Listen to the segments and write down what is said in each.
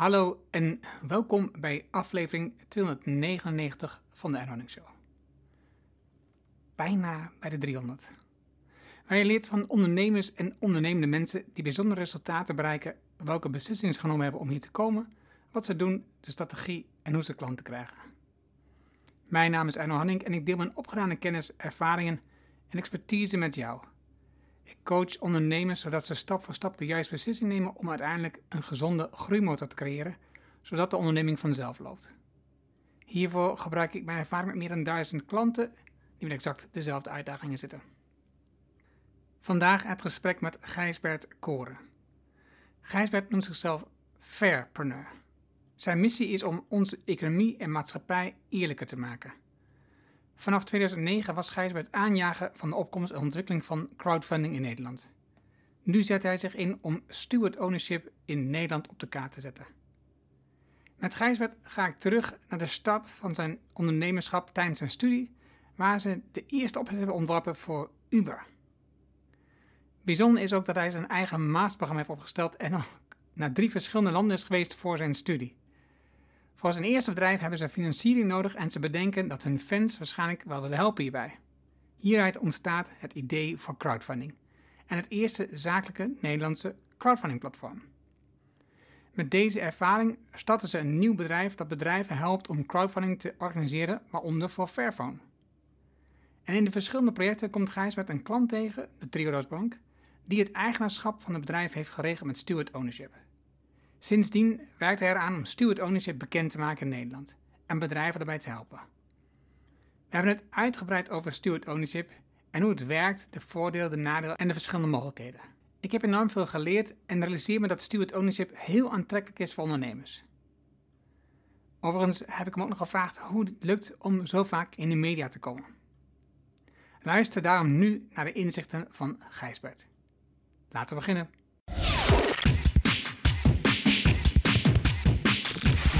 Hallo en welkom bij aflevering 299 van de Erhoning Show. Bijna bij de 300. Waar je leert van ondernemers en ondernemende mensen die bijzondere resultaten bereiken, welke beslissingen ze genomen hebben om hier te komen, wat ze doen, de strategie en hoe ze klanten krijgen. Mijn naam is Erno Hanning en ik deel mijn opgedane kennis, ervaringen en expertise met jou. Ik coach ondernemers zodat ze stap voor stap de juiste beslissing nemen om uiteindelijk een gezonde groeimotor te creëren, zodat de onderneming vanzelf loopt. Hiervoor gebruik ik mijn ervaring met meer dan duizend klanten die met exact dezelfde uitdagingen zitten. Vandaag het gesprek met Gijsbert Koren. Gijsbert noemt zichzelf Fairpreneur. Zijn missie is om onze economie en maatschappij eerlijker te maken. Vanaf 2009 was Gijsbert aanjager van de opkomst en ontwikkeling van crowdfunding in Nederland. Nu zet hij zich in om steward ownership in Nederland op de kaart te zetten. Met Gijsbert ga ik terug naar de start van zijn ondernemerschap tijdens zijn studie, waar ze de eerste opzet hebben ontworpen voor Uber. Bijzonder is ook dat hij zijn eigen maasprogramma heeft opgesteld en ook naar drie verschillende landen is geweest voor zijn studie. Voor zijn eerste bedrijf hebben ze financiering nodig en ze bedenken dat hun fans waarschijnlijk wel willen helpen hierbij. Hieruit ontstaat het idee voor crowdfunding en het eerste zakelijke Nederlandse crowdfunding-platform. Met deze ervaring starten ze een nieuw bedrijf dat bedrijven helpt om crowdfunding te organiseren, waaronder voor Fairphone. En in de verschillende projecten komt Gijs met een klant tegen, de Triodos Bank, die het eigenaarschap van het bedrijf heeft geregeld met steward ownership. Sindsdien werkt hij eraan om steward ownership bekend te maken in Nederland en bedrijven daarbij te helpen. We hebben het uitgebreid over steward ownership en hoe het werkt, de voordelen, de nadelen en de verschillende mogelijkheden. Ik heb enorm veel geleerd en realiseer me dat steward ownership heel aantrekkelijk is voor ondernemers. Overigens heb ik hem ook nog gevraagd hoe het lukt om zo vaak in de media te komen. Luister daarom nu naar de inzichten van Gijsbert. Laten we beginnen.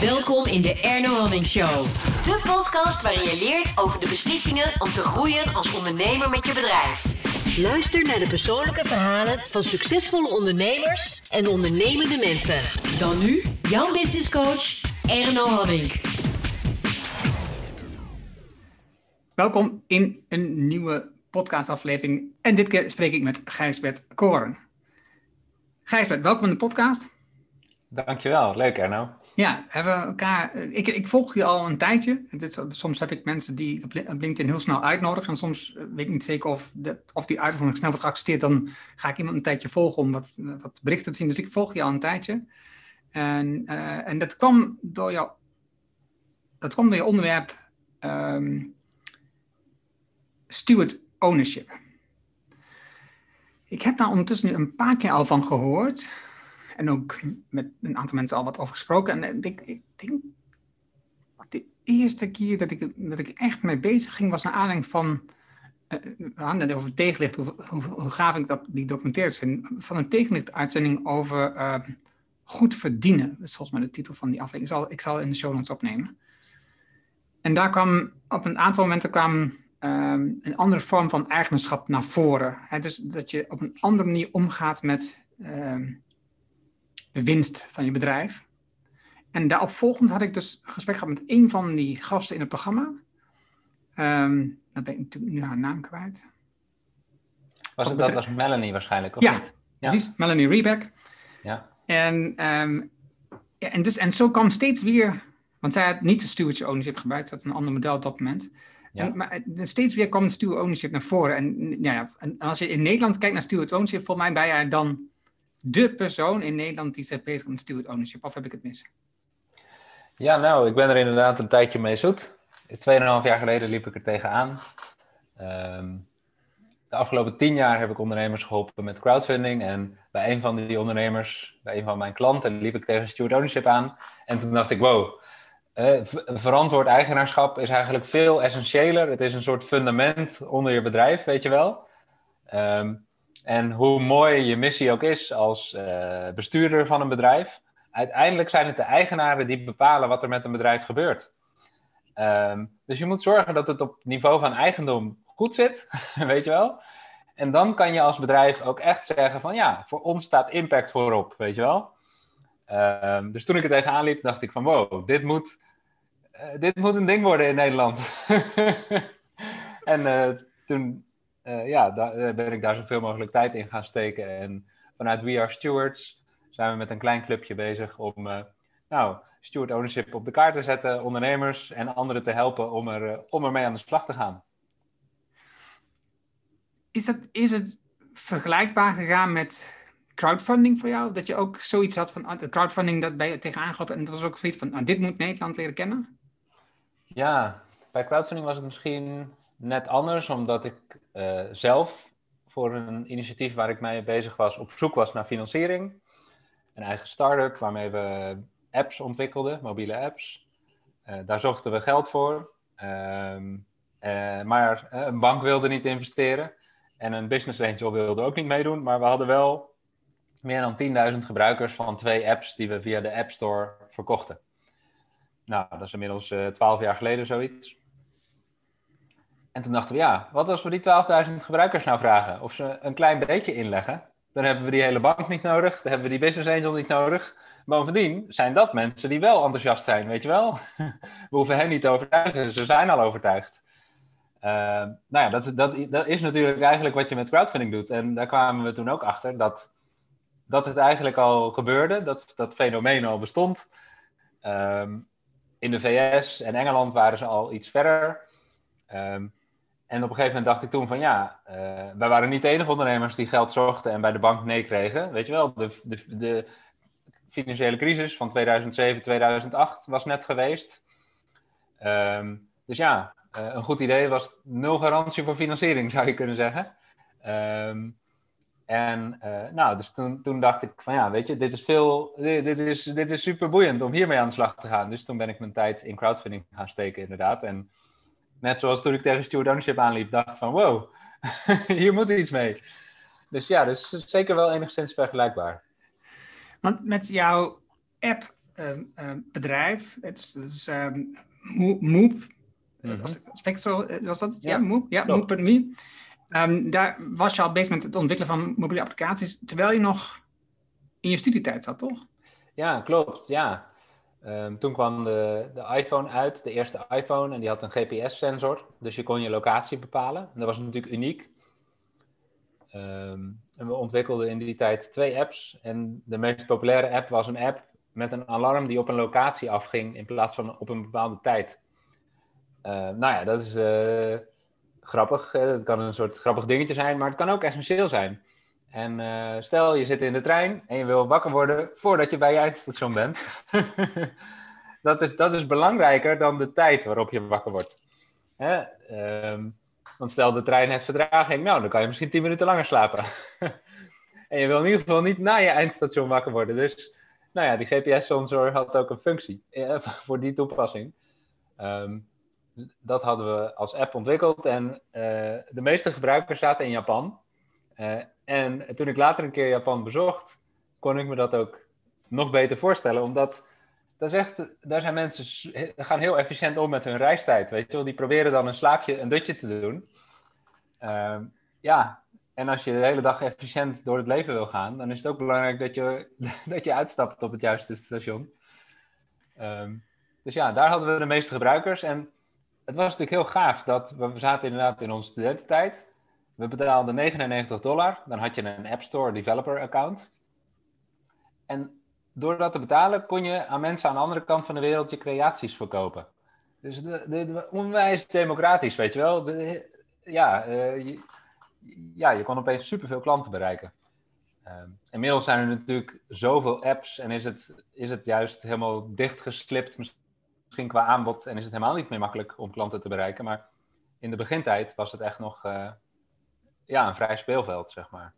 Welkom in de Erno Hamming Show. De podcast waarin je leert over de beslissingen om te groeien als ondernemer met je bedrijf. Luister naar de persoonlijke verhalen van succesvolle ondernemers en ondernemende mensen. Dan nu, jouw business coach, Erno Hamming. Welkom in een nieuwe podcastaflevering. En dit keer spreek ik met Gijsbert Koren. Gijsbert, welkom in de podcast. Dankjewel, leuk Erno. Ja, hebben elkaar. Ik, ik volg je al een tijdje. Soms heb ik mensen die op LinkedIn heel snel uitnodigen. En soms eh, weet ik niet zeker of, of die uitnodiging snel wordt geaccepteerd. Dan ga ik iemand een tijdje volgen om wat, wat berichten te zien. Dus ik volg je al een tijdje. En, uh, en dat kwam door jou. Dat kwam door je onderwerp um, steward ownership. Ik heb daar ondertussen nu een paar keer al van gehoord en ook met een aantal mensen al wat over gesproken. En ik, ik denk, de eerste keer dat ik, dat ik echt mee bezig ging, was naar aanleiding van, uh, we hadden over tegenlicht, hoe, hoe, gaaf ik dat, die documentaires vind, van een tegenlicht-uitzending over uh, goed verdienen. Dat is volgens mij de titel van die aflevering. Ik zal, ik zal in de show notes opnemen. En daar kwam, op een aantal momenten kwam um, een andere vorm van eigenaarschap naar voren. He, dus dat je op een andere manier omgaat met... Um, de winst van je bedrijf. En daarop volgend had ik dus een gesprek gehad met een van die gasten in het programma. Um, dan ben ik natuurlijk nu haar naam kwijt. Was het, dat was Melanie waarschijnlijk, of ja, niet? precies. Melanie Rebeck. Ja. En, um, ja, en, dus, en zo kwam steeds weer... Want zij had niet de stewardship ownership gebruikt. Ze had een ander model op dat moment. Ja. En, maar steeds weer kwam steward ownership naar voren. En, ja, en als je in Nederland kijkt naar steward ownership... volgens mij ben jij dan de persoon in Nederland die zich bezig met steward ownership? Of heb ik het mis? Ja, nou, ik ben er inderdaad een tijdje mee zoet. Tweeënhalf jaar geleden liep ik er tegenaan. Um, de afgelopen tien jaar heb ik ondernemers geholpen met crowdfunding. En bij een van die ondernemers, bij een van mijn klanten, liep ik tegen steward ownership aan. En toen dacht ik, wow, uh, verantwoord eigenaarschap is eigenlijk veel essentiëler. Het is een soort fundament onder je bedrijf, weet je wel. Um, en hoe mooi je missie ook is als uh, bestuurder van een bedrijf, uiteindelijk zijn het de eigenaren die bepalen wat er met een bedrijf gebeurt. Um, dus je moet zorgen dat het op het niveau van eigendom goed zit, weet je wel. En dan kan je als bedrijf ook echt zeggen van ja, voor ons staat impact voorop, weet je wel. Ehm, dus toen ik er tegenaan liep, dacht ik van wow, dit moet, eh, dit moet een ding worden in Nederland. en eh, toen ja, daar, ben ik daar zoveel mogelijk tijd in gaan steken. En vanuit We Are Stewards zijn we met een klein clubje bezig om nou, steward ownership op de kaart te zetten, ondernemers en anderen te helpen om, er, om ermee aan de slag te gaan. Is het, is het vergelijkbaar gegaan met crowdfunding voor jou? Dat je ook zoiets had van ah, crowdfunding, dat ben je tegenaan gelopen en dat was ook zoiets van, nou, dit moet Nederland leren kennen? Ja, bij crowdfunding was het misschien net anders, omdat ik uh, zelf voor een initiatief waar ik mee bezig was, op zoek was naar financiering. Een eigen start-up waarmee we apps ontwikkelden, mobiele apps. Uh, daar zochten we geld voor. Ehm, uh, maar een bank wilde niet investeren. En een business angel wilde ook niet meedoen. Maar we hadden wel meer dan 10.000 gebruikers van twee apps die we via de App Store verkochten. Nou, dat is inmiddels uh, eh, 12 jaar geleden zoiets. En toen dachten we, ja, wat als we die 12.000 gebruikers nou vragen of ze een klein beetje inleggen? Dan hebben we die hele bank niet nodig, dan hebben we die business angel niet nodig. Bovendien zijn dat mensen die wel enthousiast zijn, weet je wel? We hoeven hen niet te overtuigen, ze zijn al overtuigd. Uh, nou ja, dat, dat, dat is natuurlijk eigenlijk wat je met crowdfunding doet. En daar kwamen we toen ook achter dat, dat het eigenlijk al gebeurde, dat dat fenomeen al bestond. Um, in de VS en Engeland waren ze al iets verder. Um, en op een gegeven moment dacht ik toen van ja, uh, wij waren niet de enige ondernemers die geld zochten en bij de bank nee kregen. Weet je wel, de, de, de financiële crisis van 2007, 2008 was net geweest. Um, dus ja, uh, een goed idee was nul garantie voor financiering, zou je kunnen zeggen. Um, en uh, nou, dus toen, toen dacht ik van ja, weet je, dit is veel, dit, dit, is, dit is super boeiend om hiermee aan de slag te gaan. Dus toen ben ik mijn tijd in crowdfunding gaan steken, inderdaad. En net zoals toen ik tegen Steward Ownership aanliep, dacht van wow, hier moet iets mee. Dus ja, dus zeker wel enigszins vergelijkbaar. Want met jouw app uh, uh, bedrijf, het is, het is um, Moop, mm -hmm. was, was dat het? Ja, ja Moop, ja, Moop.me. Um, daar was je al bezig met het ontwikkelen van mobiele applicaties, terwijl je nog in je studietijd zat, toch? Ja, klopt. Ja. Um, toen kwam de, de iPhone uit, de eerste iPhone, en die had een GPS-sensor. Dus je kon je locatie bepalen. En dat was natuurlijk uniek. Um, en we ontwikkelden in die tijd twee apps. En de meest populaire app was een app met een alarm die op een locatie afging in plaats van op een bepaalde tijd. Uh, nou ja, dat is uh, grappig. Het kan een soort grappig dingetje zijn, maar het kan ook essentieel zijn. En uh, stel je zit in de trein en je wil wakker worden voordat je bij je eindstation bent. dat, is, dat is belangrijker dan de tijd waarop je wakker wordt. Hè? Um, want stel de trein heeft vertraging, nou dan kan je misschien 10 minuten langer slapen. en je wil in ieder geval niet na je eindstation wakker worden. Dus nou ja, die GPS-sensor had ook een functie eh, voor die toepassing. Um, dat hadden we als app ontwikkeld en uh, de meeste gebruikers zaten in Japan. En toen ik later een keer Japan bezocht, kon ik me dat ook nog beter voorstellen, omdat daar zijn mensen gaan heel efficiënt om met hun reistijd. Weet je wel? Die proberen dan een slaapje, een dutje te doen. Uh, ja, en als je de hele dag efficiënt door het leven wil gaan, dan is het ook belangrijk dat je, dat je uitstapt op het juiste station. Um, dus ja, daar hadden we de meeste gebruikers. En het was natuurlijk heel gaaf dat we zaten inderdaad in onze studententijd. We betaalden 99 dollar. Dan had je een App Store developer account. En door dat te betalen kon je aan mensen aan de andere kant van de wereld je creaties verkopen. Dus de, de, de onwijs democratisch, weet je wel. De, ja, uh, je, ja, je kon opeens superveel klanten bereiken. Uh, inmiddels zijn er natuurlijk zoveel apps en is het, is het juist helemaal dichtgeslipt misschien qua aanbod en is het helemaal niet meer makkelijk om klanten te bereiken. Maar in de begintijd was het echt nog uh, ja, een vrij speelveld, zeg maar.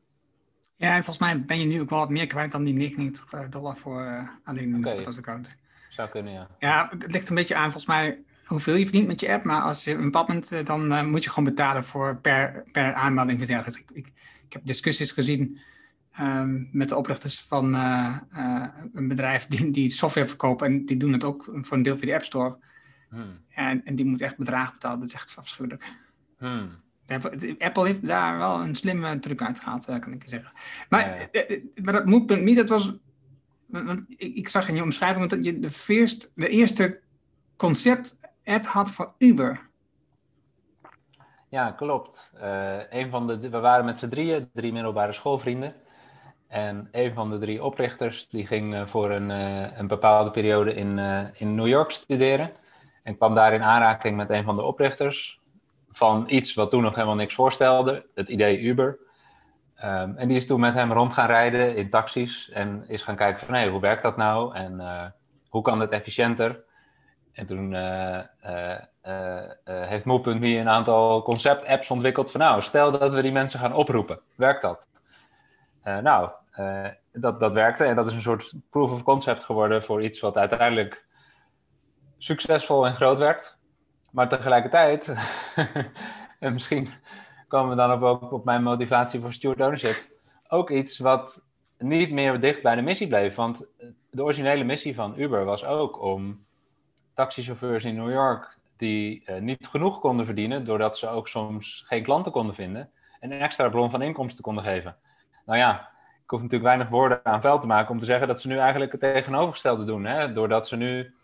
Ja, en volgens mij ben je nu ook wel wat meer kwijt dan die 99 eh, dollar voor uh, alleen een okay. account. Zou kunnen, ja. Ja, het ligt een beetje aan volgens mij hoeveel je verdient met je app. Maar als je een bepaald moment, dan uh, moet je gewoon betalen voor per, per aanmelding. Dus ik, ik, ik heb discussies gezien um, met de oprichters van uh, uh, een bedrijf die, die software verkopen. En die doen het ook voor een deel via de App Store. Hmm. En, en die moet echt bedragen betalen. Dat is echt afschuwelijk. Hmm. Apple heeft daar wel een slimme truc uitgehaald, kan ik zeggen. Maar, maar dat moet.me, dat was want ik, ik zag in je omschrijving dat je de, first, de eerste concept-app had voor Uber. Ja, klopt. Uh, een van de, we waren met z'n drieën, drie middelbare schoolvrienden. En een van de drie oprichters die ging voor een, uh, een bepaalde periode in, in New York studeren. En kwam daar in aanraking met een van de oprichters van iets wat toen nog helemaal niks voorstelde, het idee Uber. Um, en die is toen met hem rond gaan rijden in taxis en is gaan kijken van hé, hoe werkt dat nou en hoe kan het efficiënter? En toen uh, uh, heeft Moe.me een aantal concept-apps ontwikkeld van nou, stel dat we die mensen gaan oproepen. Werkt dat? nou, dat, dat werkte en dat is een soort proof of concept geworden voor iets wat uiteindelijk succesvol en groot werd. Maar tegelijkertijd, en misschien komen we dan ook op mijn motivatie voor steward ownership, ook iets wat niet meer dicht bij de missie bleef. Want de originele missie van Uber was ook om taxichauffeurs in New York die uh, niet genoeg konden verdienen, doordat ze ook soms geen klanten konden vinden, een extra bron van inkomsten konden geven. Nou ja, ik hoef natuurlijk weinig woorden aan vuil te maken om te zeggen dat ze nu eigenlijk het tegenovergestelde doen. Hè? Doordat ze nu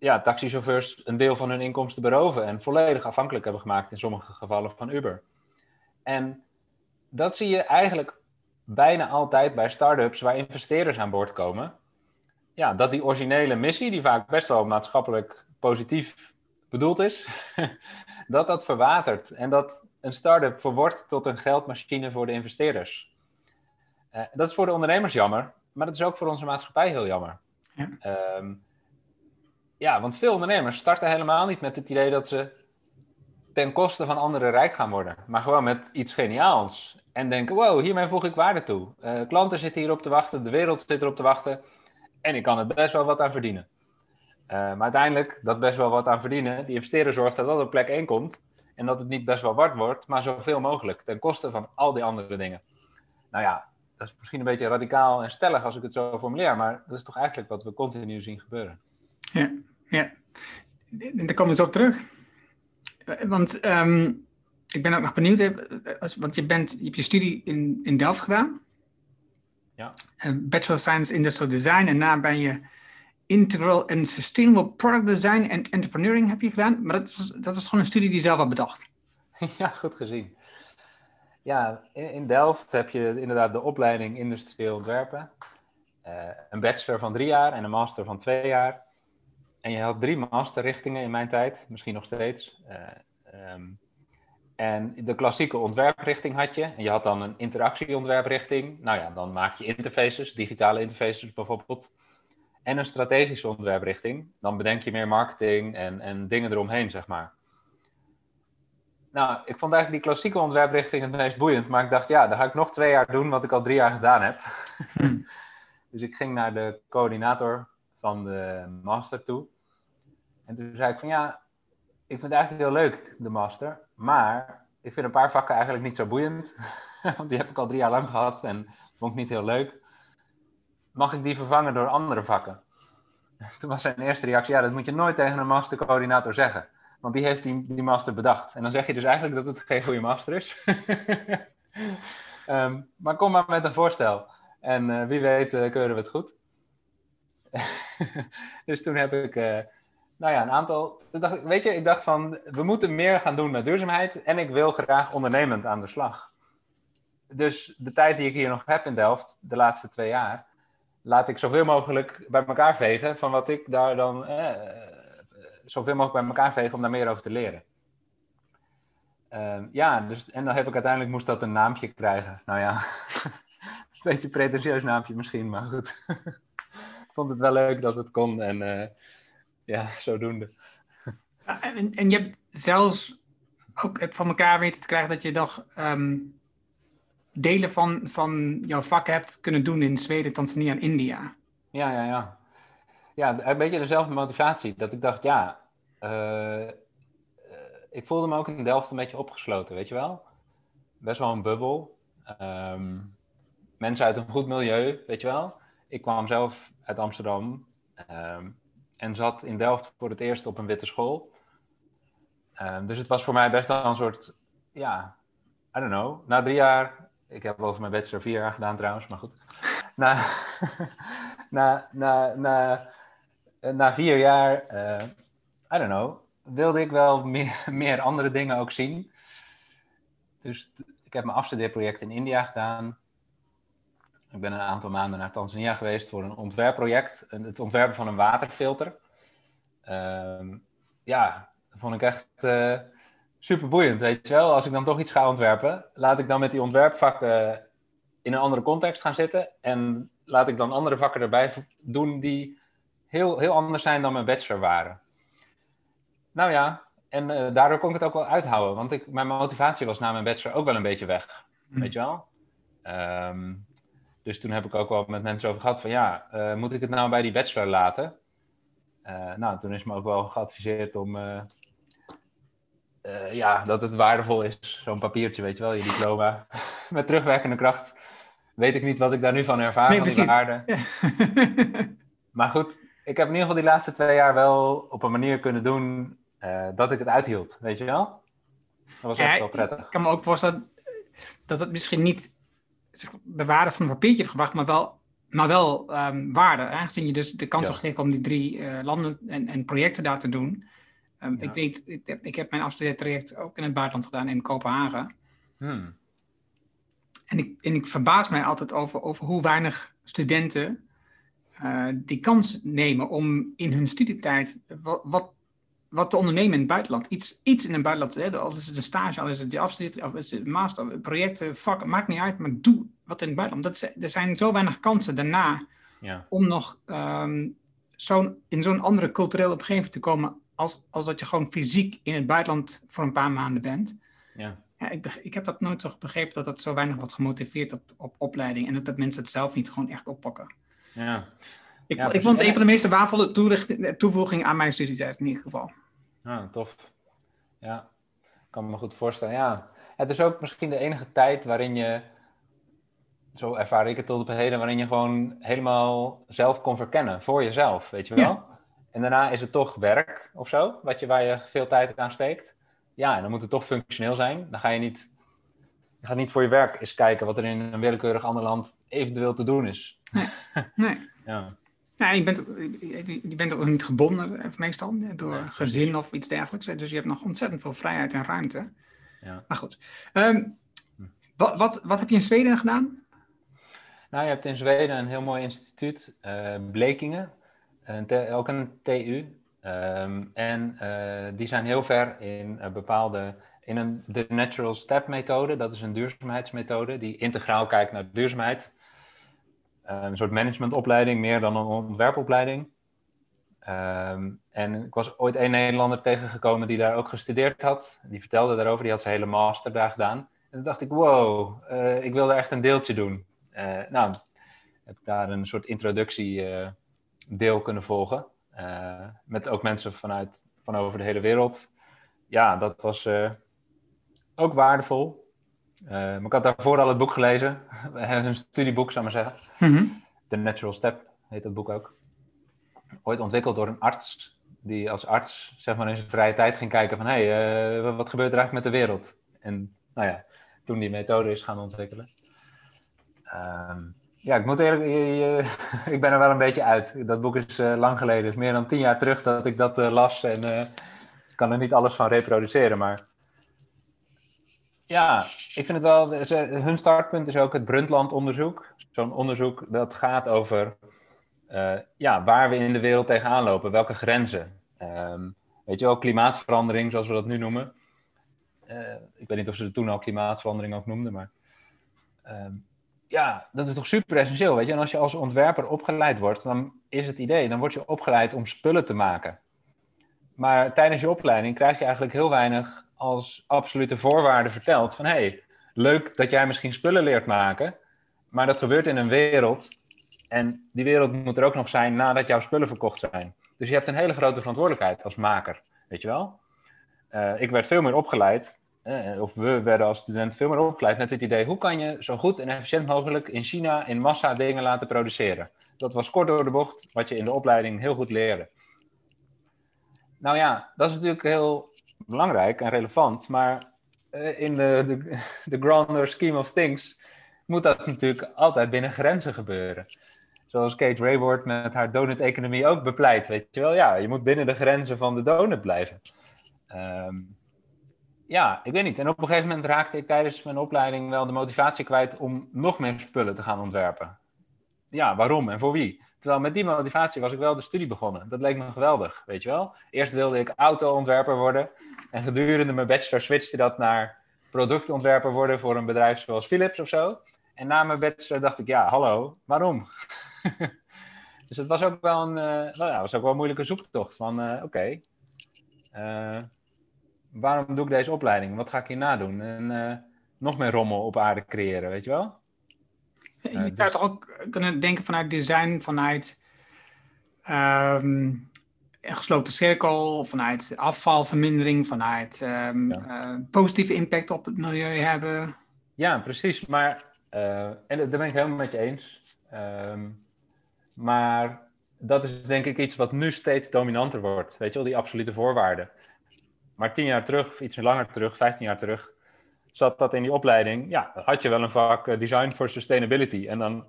ja, taxichauffeurs een deel van hun inkomsten beroven en volledig afhankelijk hebben gemaakt in sommige gevallen van Uber. En dat zie je eigenlijk bijna altijd bij start-ups waar investeerders aan boord komen ja, dat die originele missie, die vaak best wel maatschappelijk positief bedoeld is, dat dat verwatert en dat een start-up verwordt tot een geldmachine voor de investeerders. Uh, dat is voor de ondernemers jammer, maar dat is ook voor onze maatschappij heel jammer. Ja. Um, ja, want veel ondernemers starten helemaal niet met het idee dat ze ten koste van anderen rijk gaan worden, maar gewoon met iets geniaals. En denken, wow, hiermee voeg ik waarde toe. Uh, klanten zitten hierop te wachten, de wereld zit erop te wachten. En ik kan er best wel wat aan verdienen. Uh, maar uiteindelijk, dat best wel wat aan verdienen, die investeerder zorgt dat dat op plek 1 komt. En dat het niet best wel wat wordt, maar zoveel mogelijk. Ten koste van al die andere dingen. Nou ja, dat is misschien een beetje radicaal en stellig als ik het zo formuleer. Maar dat is toch eigenlijk wat we continu zien gebeuren. Ja, ja. Daar komen we zo op terug. Want um, ik ben ook nog benieuwd, want je, bent, je hebt je studie in, in Delft gedaan. Ja. Bachelor of Science Industrial Design. En daarna ben je Integral and Sustainable Product Design and Entrepreneuring heb je gedaan. Maar dat was, dat was gewoon een studie die je zelf had bedacht. Ja, goed gezien. Ja, in, in Delft heb je inderdaad de opleiding Industrieel Ontwerpen. Uh, een bachelor van drie jaar en een master van twee jaar. En je had drie masterrichtingen in mijn tijd, misschien nog steeds. Uh, um, en de klassieke ontwerprichting had je. En je had dan een interactieontwerprichting. Nou ja, dan maak je interfaces, digitale interfaces bijvoorbeeld. En een strategische ontwerprichting. Dan bedenk je meer marketing en, en dingen eromheen, zeg maar. Nou, ik vond eigenlijk die klassieke ontwerprichting het meest boeiend. Maar ik dacht, ja, dan ga ik nog twee jaar doen wat ik al drie jaar gedaan heb. Hmm. dus ik ging naar de coördinator van de master toe. En toen zei ik van, ja, ik vind het eigenlijk heel leuk, de master. Maar ik vind een paar vakken eigenlijk niet zo boeiend. Want die heb ik al drie jaar lang gehad en vond ik niet heel leuk. Mag ik die vervangen door andere vakken? Toen was zijn eerste reactie, ja, dat moet je nooit tegen een mastercoördinator zeggen. Want die heeft die, die master bedacht. En dan zeg je dus eigenlijk dat het geen goede master is. um, maar kom maar met een voorstel. En uh, wie weet uh, keuren we het goed. dus toen heb ik... Uh, nou ja, een aantal. Dacht, weet je, ik dacht van we moeten meer gaan doen met duurzaamheid en ik wil graag ondernemend aan de slag. Dus de tijd die ik hier nog heb in Delft, de laatste twee jaar, laat ik zoveel mogelijk bij elkaar vegen van wat ik daar dan. Eh, zoveel mogelijk bij elkaar vegen om daar meer over te leren. Uh, ja, dus, en dan heb ik uiteindelijk moest dat een naampje krijgen. Nou ja, een beetje pretentieus naampje misschien, maar goed. ik vond het wel leuk dat het kon en. Uh, ja, zodoende. En, en je hebt zelfs ook het van elkaar weten te krijgen dat je nog ehm, delen van, van jouw vak hebt kunnen doen in Zweden, Tanzania en India. Ja, ja, ja. Ja, een beetje dezelfde motivatie. Dat ik dacht, ja, uh, ik voelde me ook in Delft een beetje opgesloten, weet je wel? Best wel een bubbel. Um, mensen uit een goed milieu, weet je wel? Ik kwam zelf uit Amsterdam. Um, en zat in Delft voor het eerst op een witte school. Um, dus het was voor mij best wel een soort, ja, I don't know. Na drie jaar, ik heb over mijn bachelor vier jaar gedaan trouwens, maar goed. Na, na, na, na, na vier jaar, uh, I don't know, wilde ik wel meer, meer andere dingen ook zien. Dus ik heb mijn afstudeerproject in India gedaan. Ik ben een aantal maanden naar Tanzania geweest voor een ontwerpproject. Het ontwerpen van een waterfilter. Uh, ja, dat vond ik echt uh, super boeiend, weet je wel. Als ik dan toch iets ga ontwerpen, laat ik dan met die ontwerpvakken in een andere context gaan zitten. En laat ik dan andere vakken erbij doen die heel, heel anders zijn dan mijn bachelor waren. Nou ja, en uh, daardoor kon ik het ook wel uithouden. Want ik, mijn motivatie was na mijn bachelor ook wel een beetje weg. Mm. Weet je wel? Um, dus toen heb ik ook wel met mensen over gehad van ja, uh, moet ik het nou bij die bachelor laten? Uh, nou, toen is me ook wel geadviseerd om ja, dat het waardevol is, zo'n papiertje, weet je wel, je diploma. met terugwerkende kracht weet ik niet wat ik daar nu van ervaar, nee, van die waarde. maar goed, ik heb in ieder geval die laatste twee jaar wel op een manier kunnen doen dat ik het uithield, weet je wel? Dat was echt wel prettig. Ik kan me ook voorstellen dat het misschien niet de waarde van een papiertje heeft gebracht, maar wel, maar wel um, waarde. Aangezien je dus de kans ja. gekregen om die drie uh, landen en, en, projecten daar te doen. Um, ja. Ik weet, ik heb, ik heb mijn afstudeertraject ook in het buitenland gedaan, in Kopenhagen. Hmm. En ik, en ik verbaas mij altijd over, over hoe weinig studenten uh, die kans nemen om in hun studietijd wat, wat, wat te ondernemen in het buitenland. Iets, iets in het buitenland, hè, al is het een stage, al is het je afstudie, of is het master, projecten, vak, maakt niet uit, maar doe wat in het buitenland. Dat, er zijn zo weinig kansen daarna ja. om nog um, zo'n, in zo'n andere culturele omgeving te komen als, als dat je gewoon fysiek in het buitenland voor een paar maanden bent. Ja ja, ik, ik heb dat nooit zo begrepen dat dat zo weinig wordt gemotiveerd op, op opleiding en dat, dat mensen het zelf niet gewoon echt oppakken. Ja. Ik, ja, ik vond het een van de meest waardevolle toevoegingen aan mijn studietijd in ieder geval. Ja, tof. Ja, ik kan me goed voorstellen. Ja, het is ook misschien de enige tijd waarin je, zo ervaar ik het tot op heden, waarin je gewoon helemaal zelf kon verkennen voor jezelf, weet je wel? Ja. En daarna is het toch werk of zo, wat je, waar je veel tijd aan steekt. Ja, en dan moet het toch functioneel zijn. Dan ga je niet, je gaat niet voor je werk eens kijken wat er in een willekeurig ander land eventueel te doen is. Nee. nee. ja. Nou, je, bent, je bent ook niet gebonden eh, meestal door nee. gezin of iets dergelijks. Dus je hebt nog ontzettend veel vrijheid en ruimte. Ja. Maar goed. Um, wat, wat, wat heb je in Zweden gedaan? Nou, je hebt in Zweden een heel mooi instituut, uh, Blekingen. Een ook een TU. Um, en uh, die zijn heel ver in uh, bepaalde, in een, de Natural Step methode, dat is een duurzaamheidsmethode die integraal kijkt naar duurzaamheid. Een soort managementopleiding, meer dan een ontwerpopleiding. Um, en ik was ooit een Nederlander tegengekomen die daar ook gestudeerd had. Die vertelde daarover, die had zijn hele master daar gedaan. En toen dacht ik, wow, uh, ik wil daar echt een deeltje doen. Uh, nou, heb ik daar een soort introductiedeel kunnen volgen. Met ook mensen vanuit, van over de hele wereld. Ja, dat was ook waardevol. Uh, maar ik had daarvoor al het boek gelezen. Hun studieboek, zou ik maar zeggen. Mm -hmm. The Natural Step heet dat boek ook. Ooit ontwikkeld door een arts. Die als arts zeg maar, in zijn vrije tijd ging kijken van... hé, hey, wat gebeurt er eigenlijk met de wereld? En nou ja, toen die methode is gaan ontwikkelen. Um, ja, ik moet eerlijk, je, ik ben er wel een beetje uit. Dat boek is uh, lang geleden, het is meer dan tien jaar terug dat ik dat uh, las en uh, ik kan er niet alles van reproduceren, maar ja, ik vind het wel, hun startpunt is ook het Brundtland-onderzoek. Zo'n onderzoek dat gaat over ja, waar we in de wereld tegenaan lopen, welke grenzen. Um, weet je wel, klimaatverandering, zoals we dat nu noemen. ik weet niet of ze het toen al klimaatverandering ook noemden, maar um, ja, dat is toch super essentieel, weet je. En als je als ontwerper opgeleid wordt, dan is het idee, dan word je opgeleid om spullen te maken. Maar tijdens je opleiding krijg je eigenlijk heel weinig als absolute voorwaarde verteld van, hé, hey, leuk dat jij misschien spullen leert maken, maar dat gebeurt in een wereld en die wereld moet er ook nog zijn nadat jouw spullen verkocht zijn. Dus je hebt een hele grote verantwoordelijkheid als maker, weet je wel. Uh, ik werd veel meer opgeleid eh, of we werden als student veel meer opgeleid met het idee: hoe kan je zo goed en efficiënt mogelijk in China in massa dingen laten produceren? Dat was kort door de bocht, wat je in de opleiding heel goed leerde. Nou ja, dat is natuurlijk heel belangrijk en relevant, maar uh, in de, de, de grander scheme of things moet dat natuurlijk altijd binnen grenzen gebeuren. zoals Kate Rayward met haar donut-economie ook bepleit. Weet je wel, ja, je moet binnen de grenzen van de donut blijven. Ehm, ja, ik weet niet. En op een gegeven moment raakte ik tijdens mijn opleiding wel de motivatie kwijt om nog meer spullen te gaan ontwerpen. Ja, waarom en voor wie? Terwijl met die motivatie was ik wel de studie begonnen. Dat leek me geweldig, weet je wel. Eerst wilde ik auto-ontwerper worden. En gedurende mijn bachelor switchte dat naar productontwerper worden voor een bedrijf zoals Philips of zo. En na mijn bachelor dacht ik, ja, hallo, waarom? dus het was ook wel een, uh, nou ja, was ook wel een moeilijke zoektocht van, uh, oké, okay, uh, waarom doe ik deze opleiding? Wat ga ik hierna doen? En nog meer rommel op aarde creëren, weet je wel? Je zou dus... toch ook kunnen denken vanuit design, vanuit um, een gesloten cirkel, vanuit afvalvermindering, vanuit um, ja. positieve impact op het milieu hebben. Ja, precies. Maar uh, en daar ben ik helemaal met je eens. Um, maar dat is denk ik iets wat nu steeds dominanter wordt. Weet je wel, die absolute voorwaarden. Maar tien jaar terug, of iets langer terug, vijftien jaar terug, zat dat in die opleiding. Ja, had je wel een vak uh, Design for Sustainability. En dan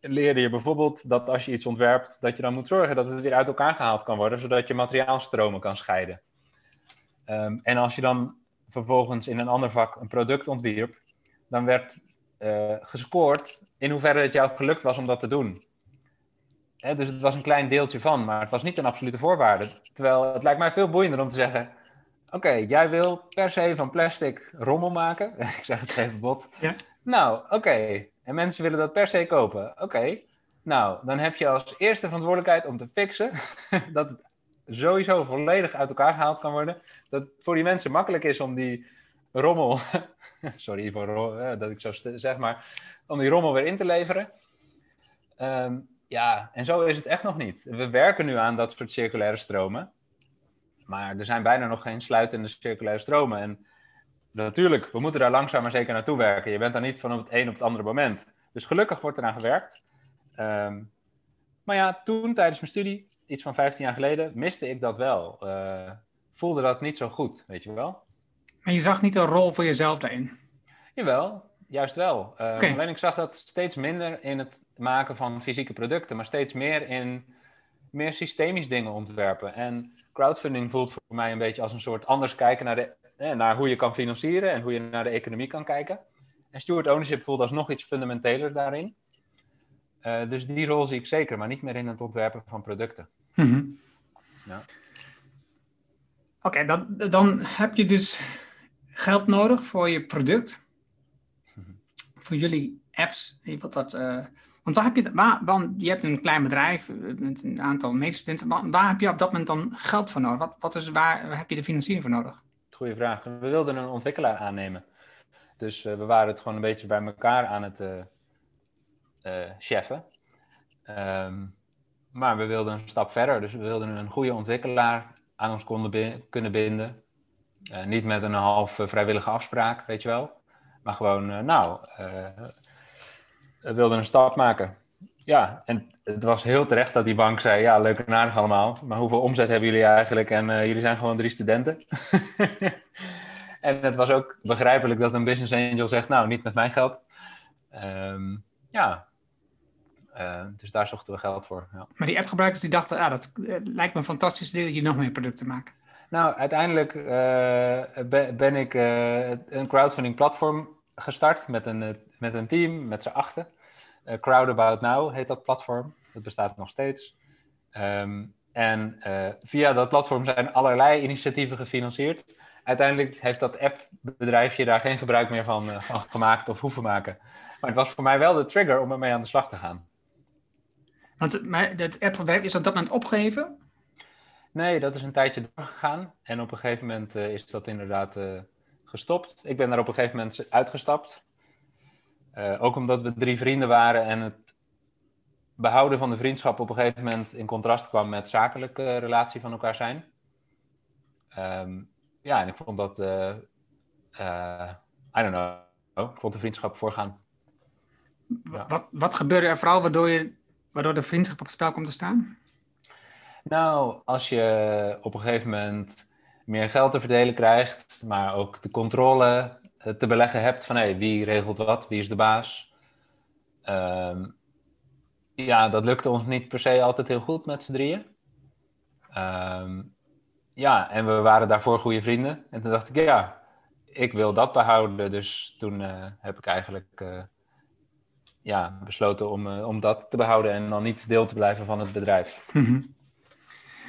leerde je bijvoorbeeld dat als je iets ontwerpt, dat je dan moet zorgen dat het weer uit elkaar gehaald kan worden, zodat je materiaalstromen kan scheiden. Um, en als je dan vervolgens in een ander vak een product ontwierp, dan werd uh, gescoord in hoeverre het jou gelukt was om dat te doen. Hè, dus het was een klein deeltje van, maar het was niet een absolute voorwaarde. Terwijl het lijkt mij veel boeiender om te zeggen: Oké, jij wil per se van plastic rommel maken. Ik zeg het even bot. Ja. Nou, oké. En mensen willen dat per se kopen. Oké. Nou, dan heb je als eerste verantwoordelijkheid om te fixen dat het sowieso volledig uit elkaar gehaald kan worden. Dat het voor die mensen makkelijk is om die rommel sorry voor uh, dat ik zo zeg, maar om die rommel weer in te leveren. Um, ja, en zo is het echt nog niet. We werken nu aan dat soort circulaire stromen. Maar er zijn bijna nog geen sluitende circulaire stromen. En natuurlijk, we moeten daar langzaam maar zeker naartoe werken. Je bent daar niet van op het een op het andere moment. Dus gelukkig wordt eraan gewerkt. Um, maar ja, toen tijdens mijn studie, iets van 15 jaar geleden, miste ik dat wel. Uh, voelde dat niet zo goed, weet je wel. En je zag niet een rol voor jezelf daarin? Jawel, juist wel. Uh, Alleen ik zag dat steeds minder in het maken van fysieke producten, maar steeds meer in meer systemisch dingen ontwerpen. En crowdfunding voelt voor mij een beetje als een soort anders kijken naar, de, eh, naar hoe je kan financieren en hoe je naar de economie kan kijken. En steward ownership voelt als nog iets fundamenteler daarin. Uh, dus die rol zie ik zeker, maar niet meer in het ontwerpen van producten. Mm -hmm. ja. Oké, okay, dan, dan heb je dus geld nodig voor je product, voor jullie apps. Je wilt dat, uh, want waar heb je, waar, je hebt een klein bedrijf met een aantal medestudenten. Waar, waar, heb je op dat moment dan geld voor nodig? Wat, wat is, waar, waar heb je de financiering voor nodig? Goeie vraag. We wilden een ontwikkelaar aannemen. Dus uh, we waren het gewoon een beetje bij elkaar aan het uh, cheffen. Um, maar we wilden een stap verder. Dus we wilden een goede ontwikkelaar aan ons konden kunnen binden. Niet met een half vrijwillige afspraak, weet je wel. Maar gewoon, nou, we wilden een stap maken. Ja, en het was heel terecht dat die bank zei, ja, leuk en aardig allemaal. Maar hoeveel omzet hebben jullie eigenlijk? En jullie zijn gewoon drie studenten. en het was ook begrijpelijk dat een business angel zegt, nou, niet met mijn geld. Um, ja, uh, dus daar zochten we geld voor. Ja. Maar die appgebruikers die dachten, ah, dat lijkt me een fantastisch idee dat je nog meer producten maakt. Nou, uiteindelijk uh, ben ik een crowdfunding platform gestart met een, met een team, met z'n achten. Crowd About Now heet dat platform. Dat bestaat nog steeds. Um, en via dat platform zijn allerlei initiatieven gefinancierd. Uiteindelijk heeft dat appbedrijfje daar geen gebruik meer van, van gemaakt of hoeven maken. Maar het was voor mij wel de trigger om ermee aan de slag te gaan. Want het appbedrijf is op dat moment opgeheven? Nee, dat is een tijdje doorgegaan. En op een gegeven moment uh, is dat inderdaad uh, gestopt. Ik ben daar op een gegeven moment uitgestapt. Uh, ook omdat we drie vrienden waren en het behouden van de vriendschap op een gegeven moment in contrast kwam met zakelijke relatie van elkaar zijn. Um, ja, en ik vond dat, I don't know, ik vond de vriendschap voorgaan. Ja. Wat, wat gebeurde er vooral waardoor, je, waardoor de vriendschap op het spel komt te staan? Nou, als je op een gegeven moment meer geld te verdelen krijgt, maar ook de controle eh, te beleggen hebt van hey, wie regelt wat, wie is de baas. Um, ja, dat lukte ons niet per se altijd heel goed met z'n drieën. Ehm, ja, en we waren daarvoor goede vrienden. En toen dacht ik, ja, ik wil dat behouden. Dus toen uh, heb ik eigenlijk uh, ja, besloten om, om dat te behouden en dan niet deel te blijven van het bedrijf. -hmm.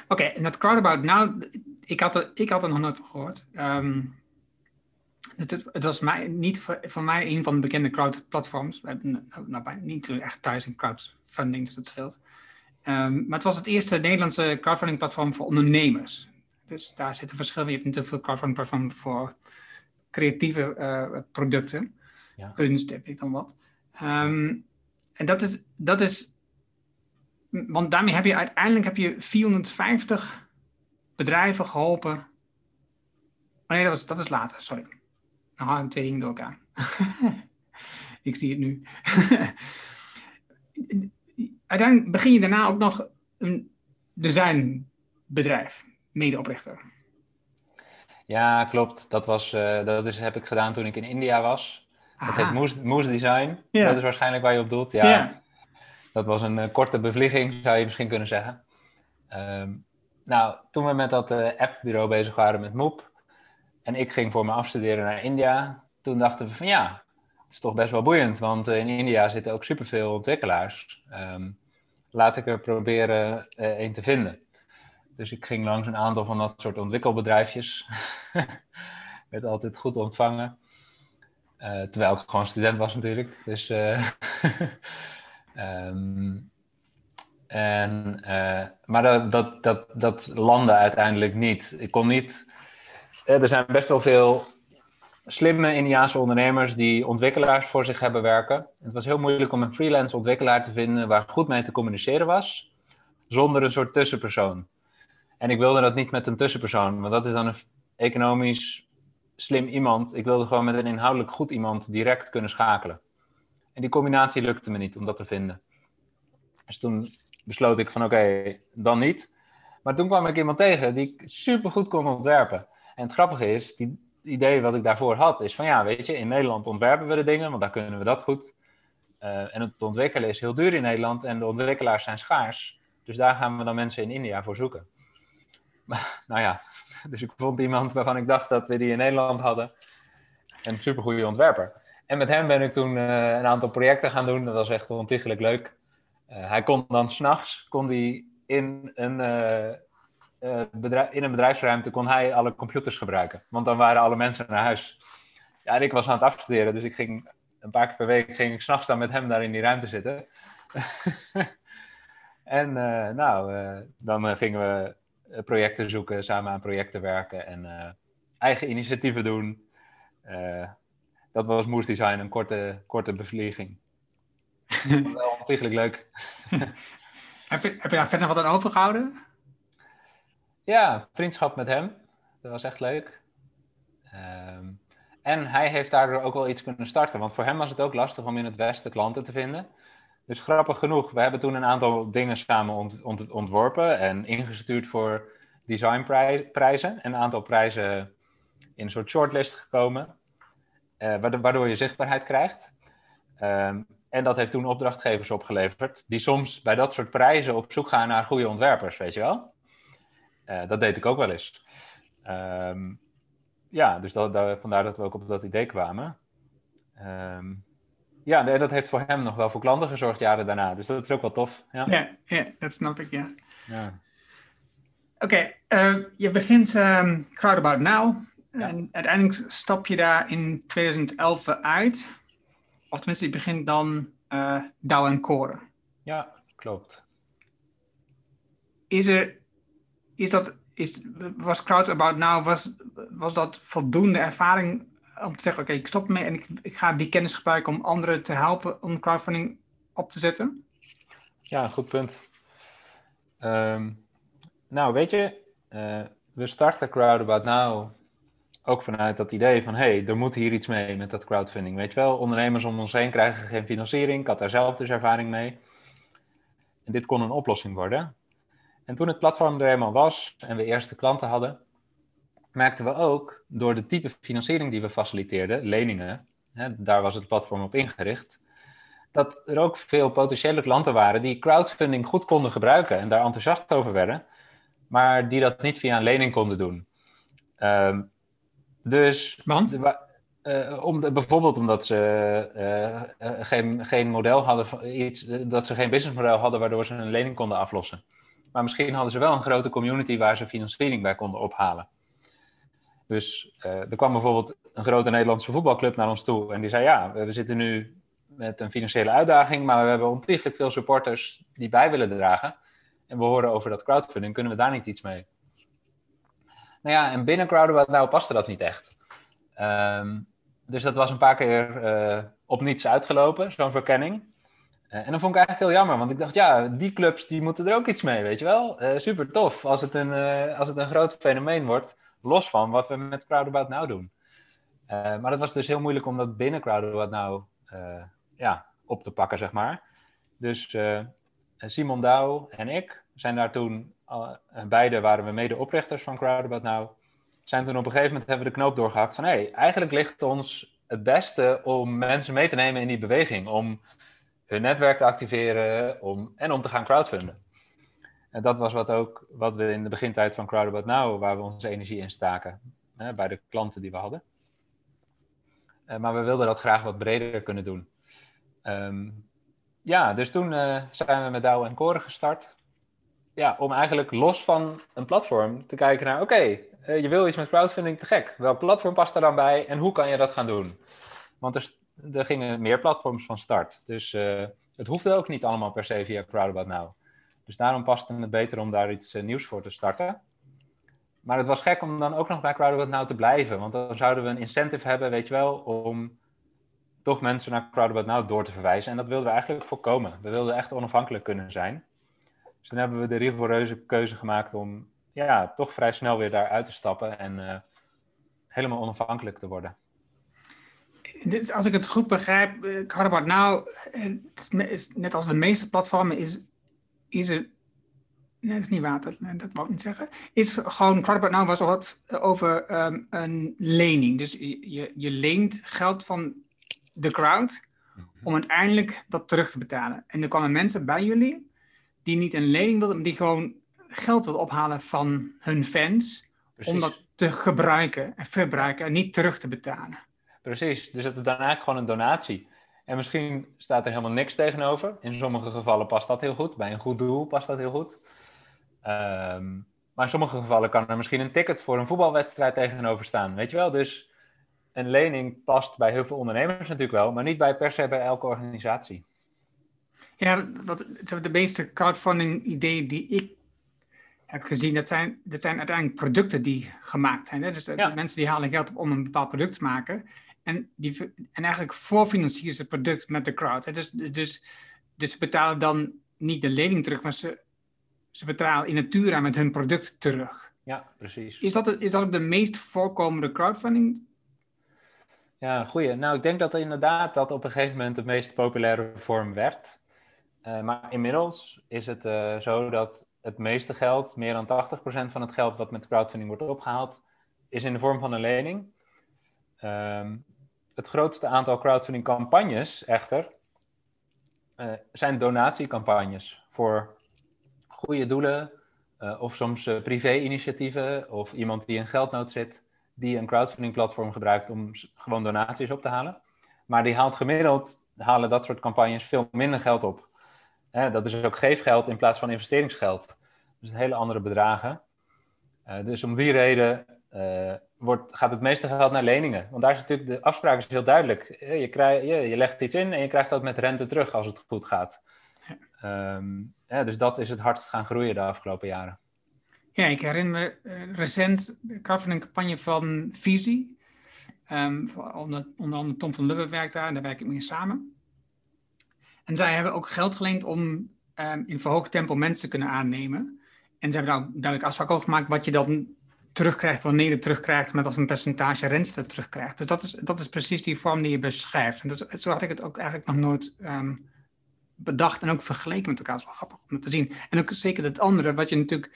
Oké, en dat Crowdabout, nou, ik had er, ik had er nog nooit van gehoord. Um, het, het, was mij, niet voor, voor, mij een van de bekende crowdplatforms. Hebben nou, nou, niet echt thuis in crowdfunding, dus dat scheelt. Um, maar het was het eerste Nederlandse crowdfunding platform voor ondernemers. Dus daar zit een verschil. Je hebt natuurlijk veel crowdfunding platform voor creatieve uh, producten. Ja. Kunst heb ik dan wat. Um, en dat is, dat is, want daarmee heb je uiteindelijk heb je 450 bedrijven geholpen. Oh nee, dat, was, dat is later, sorry. Ik twee dingen door elkaar. ik zie het nu. uiteindelijk begin je daarna ook nog een designbedrijf, medeoprichter. Ja, klopt. Dat, was, uh, dat is, heb ik gedaan toen ik in India was. Dat heet Moose, Moose Design. Ja. Dat is waarschijnlijk waar je op doelt. Ja, ja. Dat was een uh, korte bevlieging, zou je misschien kunnen zeggen. Um, nou, toen we met dat uh, appbureau bezig waren met Moep... en ik ging voor mijn afstuderen naar India... toen dachten we van ja, het is toch best wel boeiend... want in India zitten ook superveel ontwikkelaars. Um, laat ik er proberen uh, een te vinden. Dus ik ging langs een aantal van dat soort ontwikkelbedrijfjes. Werd altijd goed ontvangen. Uh, terwijl ik gewoon student was natuurlijk. Dus, uh, um, en, maar dat, dat, dat landde uiteindelijk niet. Ik kon niet. Er zijn best wel veel slimme Indiaanse ondernemers die ontwikkelaars voor zich hebben werken. Het was heel moeilijk om een freelance ontwikkelaar te vinden waar goed mee te communiceren was, zonder een soort tussenpersoon. En ik wilde dat niet met een tussenpersoon, want dat is dan een economisch slim iemand. Ik wilde gewoon met een inhoudelijk goed iemand direct kunnen schakelen. En die combinatie lukte me niet om dat te vinden. Dus toen besloot ik van oké, dan niet. Maar toen kwam ik iemand tegen die super goed kon ontwerpen. En het grappige is, die, idee wat ik daarvoor had, is van ja, weet je, in Nederland ontwerpen we de dingen, want daar kunnen we dat goed. Uh, en het ontwikkelen is heel duur in Nederland en de ontwikkelaars zijn schaars. Dus daar gaan we dan mensen in India voor zoeken. Maar, nou ja, dus ik vond iemand waarvan ik dacht dat we die in Nederland hadden. Een supergoeie ontwerper. En met hem ben ik toen uh, een aantal projecten gaan doen. Dat was echt ontiegelijk leuk. Uh, hij kon dan s'nachts in een uh, bedrijf, in een bedrijfsruimte kon hij alle computers gebruiken. Want dan waren alle mensen naar huis. Ja, en ik was aan het afstuderen, dus ik ging een paar keer per week ging ik s'nachts dan met hem daar in die ruimte zitten. en uh, nou, uh, dan gingen we projecten zoeken, samen aan projecten werken en eigen initiatieven doen. dat was Moes Design, een korte, korte bevlieging. Wel ontiegelijk leuk. heb, je, heb je daar verder wat aan overgehouden? Ja, vriendschap met hem. Dat was echt leuk. Um, en hij heeft daardoor ook wel iets kunnen starten. Want voor hem was het ook lastig om in het Westen klanten te vinden. Dus grappig genoeg, we hebben toen een aantal dingen samen ont, ont, ontworpen en ingestuurd voor designprijzen. En een aantal prijzen in een soort shortlist gekomen, uh, waardoor je zichtbaarheid krijgt. Um, en dat heeft toen opdrachtgevers opgeleverd, die soms bij dat soort prijzen op zoek gaan naar goede ontwerpers, weet je wel. Uh, dat deed ik ook wel eens. Um, ja, dus dat, dat, vandaar dat we ook op dat idee kwamen. Um, ja, en dat heeft voor hem nog wel voor klanten gezorgd jaren daarna. Dus dat is ook wel tof. Ja, ja, ja dat snap ik, ja. ja. Oké, okay, uh, je begint um, Crowdabout Now. Ja. En uiteindelijk stap je daar in 2011 uit. Of tenminste, je begint dan uh, en Koren. Ja, klopt. Is er is dat, is, was Crowdabout nou, was, was dat voldoende ervaring om te zeggen, oké, ik stop mee en ik, ik ga die kennis gebruiken om anderen te helpen om crowdfunding op te zetten? Ja, goed punt. Um, nou, weet je, uh, we starten Crowdabout Now ook vanuit dat idee van, hé, hey, er moet hier iets mee met dat crowdfunding. Weet je wel, ondernemers om ons heen krijgen geen financiering. Ik had daar zelf dus ervaring mee. En dit kon een oplossing worden. En toen het platform er eenmaal was en we eerste klanten hadden, merkten we ook door de type financiering die we faciliteerden, leningen, hè, daar was het platform op ingericht, dat er ook veel potentiële klanten waren die crowdfunding goed konden gebruiken en daar enthousiast over werden, maar die dat niet via een lening konden doen. Ehm, dus. Want? Uh, om, bijvoorbeeld omdat ze uh, geen, geen model hadden, iets, dat ze geen businessmodel hadden waardoor ze een lening konden aflossen. Maar misschien hadden ze wel een grote community waar ze financiering bij konden ophalen. Dus er kwam bijvoorbeeld een grote Nederlandse voetbalclub naar ons toe en die zei: Ja, we zitten nu met een financiële uitdaging, maar we hebben ontiegelijk veel supporters die bij willen dragen. En we horen over dat crowdfunding, kunnen we daar niet iets mee? Nou ja, en binnen Crowdabout nou paste dat niet echt. Um, dus dat was een paar keer uh, op niets uitgelopen, zo'n verkenning. Uh, en dat vond ik eigenlijk heel jammer, want ik dacht, ja, die clubs die moeten er ook iets mee, weet je wel. Uh, super tof als het, een, als het een groot fenomeen wordt, los van wat we met Crowdabout nou doen. maar het was dus heel moeilijk om dat binnen Crowdabout nou ja, op te pakken, zeg maar. Dus Simon Douw en ik zijn daar toen, beide waren we mede-oprichters van Crowdabout Now zijn toen op een gegeven moment hebben we de knoop doorgehakt van hé, hey, eigenlijk ligt ons het beste om mensen mee te nemen in die beweging. Om hun netwerk te activeren om, en om te gaan crowdfunden. En dat was wat ook wat we in de begintijd van Crowdabout Now, waar we onze energie in staken. Hè, bij de klanten die we hadden. Uh, maar we wilden dat graag wat breder kunnen doen. Um, ja, dus toen uh, zijn we met Douw en Koren gestart. Ja, om eigenlijk los van een platform te kijken naar, oké, uh, je wil iets met crowdfunding, te gek. Welk platform past er dan bij en hoe kan je dat gaan doen? Want er, er gingen meer platforms van start. Dus uh, het hoefde ook niet allemaal per se via Crowdabout Now. Dus daarom paste het beter om daar iets uh, nieuws voor te starten. Maar het was gek om dan ook nog bij Crowdabout Now te blijven. Want dan zouden we een incentive hebben, weet je wel, om toch mensen naar Crowdabout Now door te verwijzen. En dat wilden we eigenlijk voorkomen. We wilden echt onafhankelijk kunnen zijn. Dus dan hebben we de rigoureuze keuze gemaakt om ja, toch vrij snel weer daaruit te stappen en uh, helemaal onafhankelijk te worden. Dus als ik het goed begrijp, Crowdabout Now, is, net als de meeste platformen, is, is er Nee, dat is niet water. dat wou ik niet zeggen. Is gewoon, Crowdabout Now was wat over um, een lening. Dus je, je leent geld van de crowd mhm. om uiteindelijk dat terug te betalen. En er kwamen mensen bij jullie die niet een lening wilden, maar die gewoon geld wilden ophalen van hun fans. Om dat te gebruiken en verbruiken en niet terug te betalen. Precies, dus het is dan eigenlijk gewoon een donatie. En misschien staat er helemaal niks tegenover. In sommige gevallen past dat heel goed. Bij een goed doel past dat heel goed. Um, maar in sommige gevallen kan er misschien een ticket voor een voetbalwedstrijd tegenover staan. Weet je wel? Dus een lening past bij heel veel ondernemers natuurlijk wel, maar niet bij per se bij elke organisatie. Ja, wat, de meeste crowdfunding ideeën die ik heb gezien, dat zijn, dat zijn uiteindelijk producten die gemaakt zijn. Hè? Dus mensen die halen geld op om een bepaald product te maken. En, die, en eigenlijk voorfinancieren ze het product met de crowd. Hè? Dus, dus, dus ze betalen dan niet de lening terug, maar ze, ze betalen in natura met hun product terug. Ja, precies. Is dat, is dat ook de meest voorkomende crowdfunding ja, goeie. Nou, ik denk dat inderdaad dat op een gegeven moment de meest populaire vorm werd. Uh, maar inmiddels is het uh, zo dat het meeste geld, meer dan 80% van het geld wat met crowdfunding wordt opgehaald, is in de vorm van een lening. Um, het grootste aantal crowdfunding campagnes echter uh, zijn donatiecampagnes voor goede doelen of soms privé-initiatieven of iemand die in geldnood zit die een crowdfunding platform gebruikt om gewoon donaties op te halen. Maar die haalt gemiddeld, halen dat soort campagnes veel minder geld op. dat is ook geefgeld in plaats van investeringsgeld. Dus hele andere bedragen. Uh, dus om die reden uh, wordt, gaat het meeste geld naar leningen. Want daar is natuurlijk, de afspraak is heel duidelijk. Je, krijg, je, je legt iets in en je krijgt dat met rente terug als het goed gaat. Um, ja, dus dat is het hardst gaan groeien de afgelopen jaren. Ja, ik herinner me uh, recent een campagne van Visie. Um, onder, onder andere Tom van Lubbe werkt daar en daar werk ik mee samen. En zij hebben ook geld geleend om um, in verhoogd tempo mensen te kunnen aannemen. En ze hebben daar ook duidelijk afspraak over gemaakt wat je dan terugkrijgt, wanneer je terugkrijgt, met als een percentage rente dat terugkrijgt. Dus dat is, dat is precies die vorm die je beschrijft. En dat, zo had ik het ook eigenlijk nog nooit um, bedacht en ook vergeleken met elkaar. Dat is wel grappig om te zien. En ook zeker het andere, wat je natuurlijk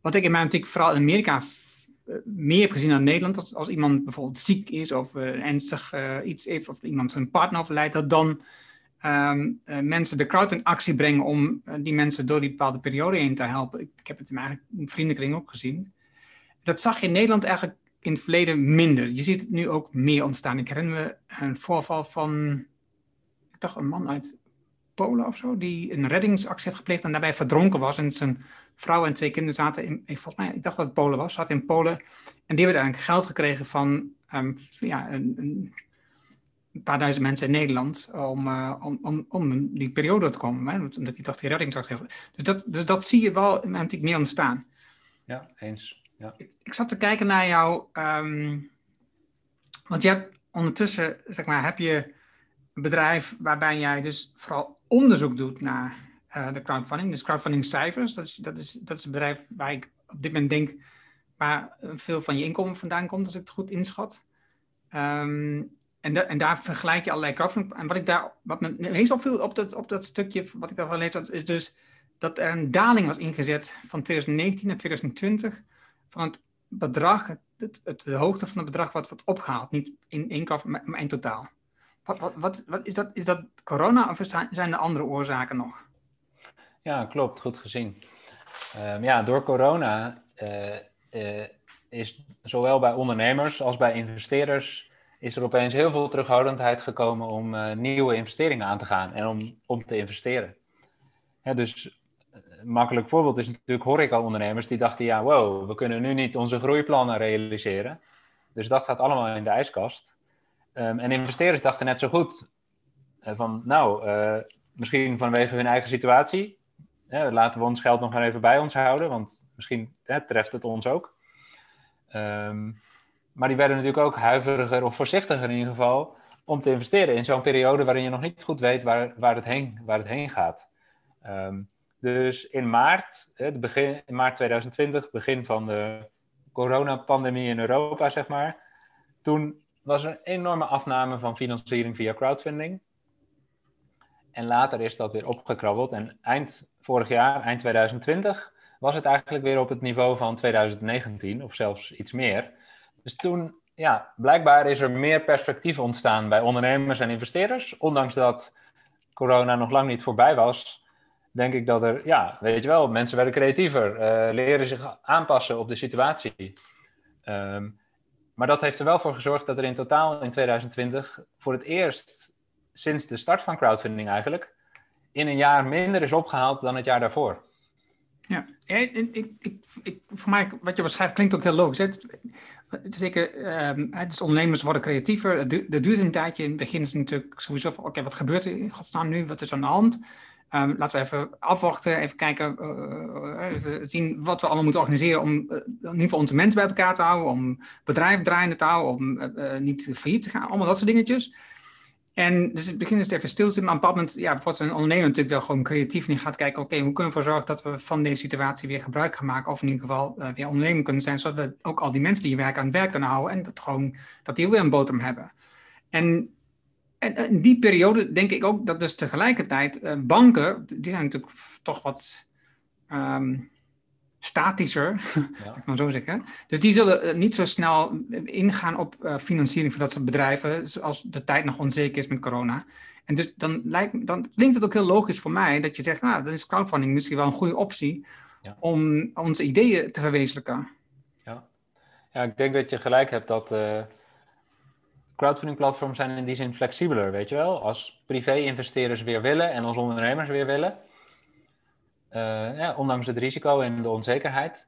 wat ik in mijn optiek vooral in Amerika eh, meer heb gezien dan Nederland, als, iemand bijvoorbeeld ziek is of uh, ernstig uh, iets heeft, of iemand zijn partner overlijdt, dat dan ehm, eh, mensen de crowdfunding-actie brengen om eh, die mensen door die bepaalde periode heen te helpen. Ik, ik heb het in mijn eigen vriendenkring ook gezien. Dat zag je in Nederland eigenlijk in het verleden minder. Je ziet het nu ook meer ontstaan. Ik herinner me een voorval van, ik dacht een man uit Polen of zo, die een reddingsactie had gepleegd en daarbij verdronken was. En zijn vrouw en twee kinderen zaten in, volgens mij, ik dacht dat het Polen was, zaten in Polen. En die hebben eigenlijk geld gekregen van ehm, ja, een, een, paar duizend mensen in Nederland om, uh, om, om, om die periode te komen. Hè? Omdat die dacht die reddingsactie Dus dat, dus dat zie je wel natuurlijk meer ontstaan. Ja, eens. Ja. Ik, zat te kijken naar jou, um, want je hebt ondertussen, zeg maar, heb je een bedrijf waarbij jij dus vooral onderzoek doet naar uh, de crowdfunding, dus crowdfunding cijfers. Dat is, dat, is, dat is een bedrijf waar ik op dit moment denk waar veel van je inkomen vandaan komt, als ik het goed inschat. Um, en, en, daar vergelijk je allerlei crowdfunding. En wat ik daar, wat me meest opviel op dat, op dat stukje, wat ik daarvan lees, dat is dus dat er een daling was ingezet van 2019 naar 2020 van het bedrag, het, het, de hoogte van het bedrag wat wordt opgehaald. Niet in crowdfunding, maar in totaal. Wat, wat, wat, is, dat, is dat corona of zijn er andere oorzaken nog? Ja, klopt. Goed gezien. Um, ja, door corona uh, uh, is zowel bij ondernemers als bij investeerders is er opeens heel veel terughoudendheid gekomen om uh, nieuwe investeringen aan te gaan en om, om te investeren. Dus makkelijk voorbeeld is natuurlijk horeca-ondernemers die dachten, ja, wow, we kunnen nu niet onze groeiplannen realiseren. Dus dat gaat allemaal in de ijskast. Um, en investeerders dachten net zo goed van, nou, misschien vanwege hun eigen situatie, laten we ons geld nog maar even bij ons houden, want misschien hè, treft het ons ook. Um, maar die werden natuurlijk ook huiveriger of voorzichtiger in ieder geval om te investeren in zo'n periode waarin je nog niet goed weet waar, waar, het, heen, waar het heen gaat. Um, dus in maart, hè, begin, in maart 2020, begin van de coronapandemie in Europa, zeg maar, toen was er een enorme afname van financiering via crowdfunding. En later is dat weer opgekrabbeld. En eind vorig jaar, eind 2020, was het eigenlijk weer op het niveau van 2019 of zelfs iets meer. Dus toen, ja, blijkbaar is er meer perspectief ontstaan bij ondernemers en investeerders. Ondanks dat corona nog lang niet voorbij was, denk ik dat er, ja, weet je wel, mensen werden creatiever, uh, leren zich aanpassen op de situatie. Um, maar dat heeft er wel voor gezorgd dat er in totaal in 2020 voor het eerst sinds de start van crowdfunding eigenlijk in een jaar minder is opgehaald dan het jaar daarvoor. Ja, ik, ik, ik, voor mij, wat je waarschijnlijk klinkt ook heel logisch. Het, zeker, um, dus ondernemers worden creatiever. Het duurt, een tijdje. In het begin is het natuurlijk sowieso van, oké, wat gebeurt er in godsnaam nu? Wat is aan de hand? Um, laten we even afwachten, even kijken, uh, even zien wat we allemaal moeten organiseren om in ieder geval onze mensen bij elkaar te houden, om bedrijven draaiende te houden, om niet failliet te gaan, allemaal dat soort dingetjes. En dus het begin is even stilzitten, maar op bepaald moment ja, wordt een ondernemer natuurlijk wel gewoon creatief en gaat kijken, oké, hoe kunnen we ervoor zorgen dat we van deze situatie weer gebruik gaan maken, of in ieder geval weer ondernemer kunnen zijn, zodat we ook al die mensen die hier werken aan het werk kunnen houden en dat, gewoon, dat die ook weer een boterham hebben. En, en, in die periode denk ik ook dat dus tegelijkertijd uh, banken, die zijn natuurlijk toch wat... Um, statischer, ja. ik maar zo zeggen. Dus die zullen eh, niet zo snel ingaan op uh, financiering van dat soort bedrijven, zoals de tijd nog onzeker is met corona. En dus dan, lijkt, dan klinkt het ook heel logisch voor mij dat je zegt, nou, dan is crowdfunding misschien wel een goede optie ja. om onze ideeën te verwezenlijken. Ja. ja, ik denk dat je gelijk hebt dat uh, crowdfunding platforms zijn in die zin flexibeler, weet je wel. Als privé-investeerders weer willen en als ondernemers weer willen, uh, ja, ondanks het risico en de onzekerheid,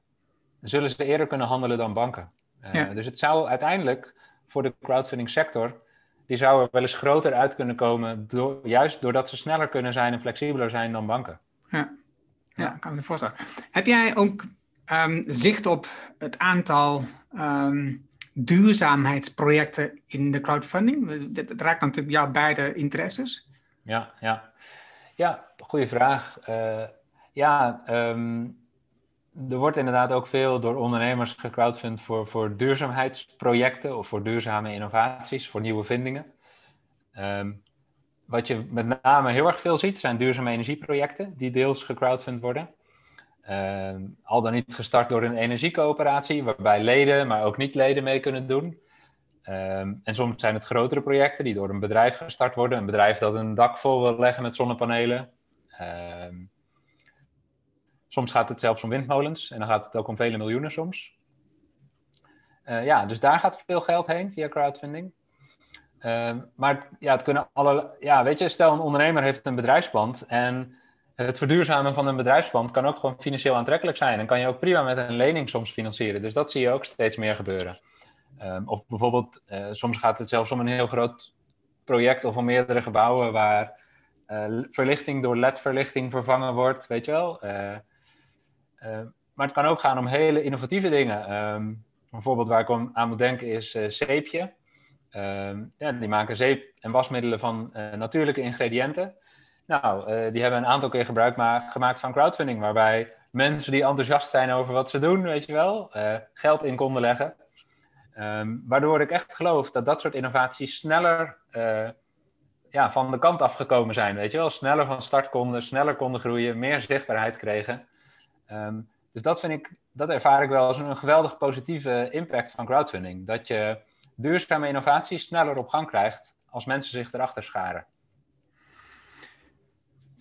zullen ze eerder kunnen handelen dan banken. Uh, Dus het zou uiteindelijk voor de crowdfunding sector, die zou er wel eens groter uit kunnen komen, door, juist doordat ze sneller kunnen zijn en flexibeler zijn dan banken. Ja, ja kan ik me voorstellen. Heb jij ook um, zicht op het aantal um, duurzaamheidsprojecten in de crowdfunding? Dat raakt natuurlijk jouw beide interesses. Ja, ja. ja goede vraag. Uh, ja, ehm, er wordt inderdaad ook veel door ondernemers gecrowdfund voor, voor duurzaamheidsprojecten of voor duurzame innovaties, voor nieuwe vindingen. Ehm, wat je met name heel erg veel ziet, zijn duurzame energieprojecten die deels gecrowdfund worden. Ehm, al dan niet gestart door een energiecoöperatie, waarbij leden, maar ook niet-leden mee kunnen doen. Ehm, en soms zijn het grotere projecten die door een bedrijf gestart worden. Een bedrijf dat een dak vol wil leggen met zonnepanelen. Ehm, soms gaat het zelfs om windmolens en dan gaat het ook om vele miljoenen soms. Eh, ja, dus daar gaat veel geld heen via crowdfunding. Ehm, maar ja, het kunnen alle. Ja, weet je, stel een ondernemer heeft een bedrijfspand en het verduurzamen van een bedrijfspand kan ook gewoon financieel aantrekkelijk zijn. En kan je ook prima met een lening soms financieren. Dus dat zie je ook steeds meer gebeuren. Ehm, of bijvoorbeeld, uh, soms gaat het zelfs om een heel groot project of om meerdere gebouwen waar uh, verlichting door LED-verlichting vervangen wordt, weet je wel. Uh, maar het kan ook gaan om hele innovatieve dingen. Um, bijvoorbeeld waar ik aan moet denken is zeepje. Um, ja, die maken zeep en wasmiddelen van natuurlijke ingrediënten. Nou, die hebben een aantal keer gebruik gemaakt van crowdfunding, waarbij mensen die enthousiast zijn over wat ze doen, weet je wel, geld in konden leggen. Um, waardoor ik echt geloof dat dat soort innovaties sneller uh, ja, van de kant afgekomen zijn. Weet je wel, sneller van start konden, sneller konden groeien, meer zichtbaarheid kregen. Um, dus dat vind ik, dat ervaar ik wel als een, geweldig positieve impact van crowdfunding. Dat je duurzame innovaties sneller op gang krijgt als mensen zich erachter scharen.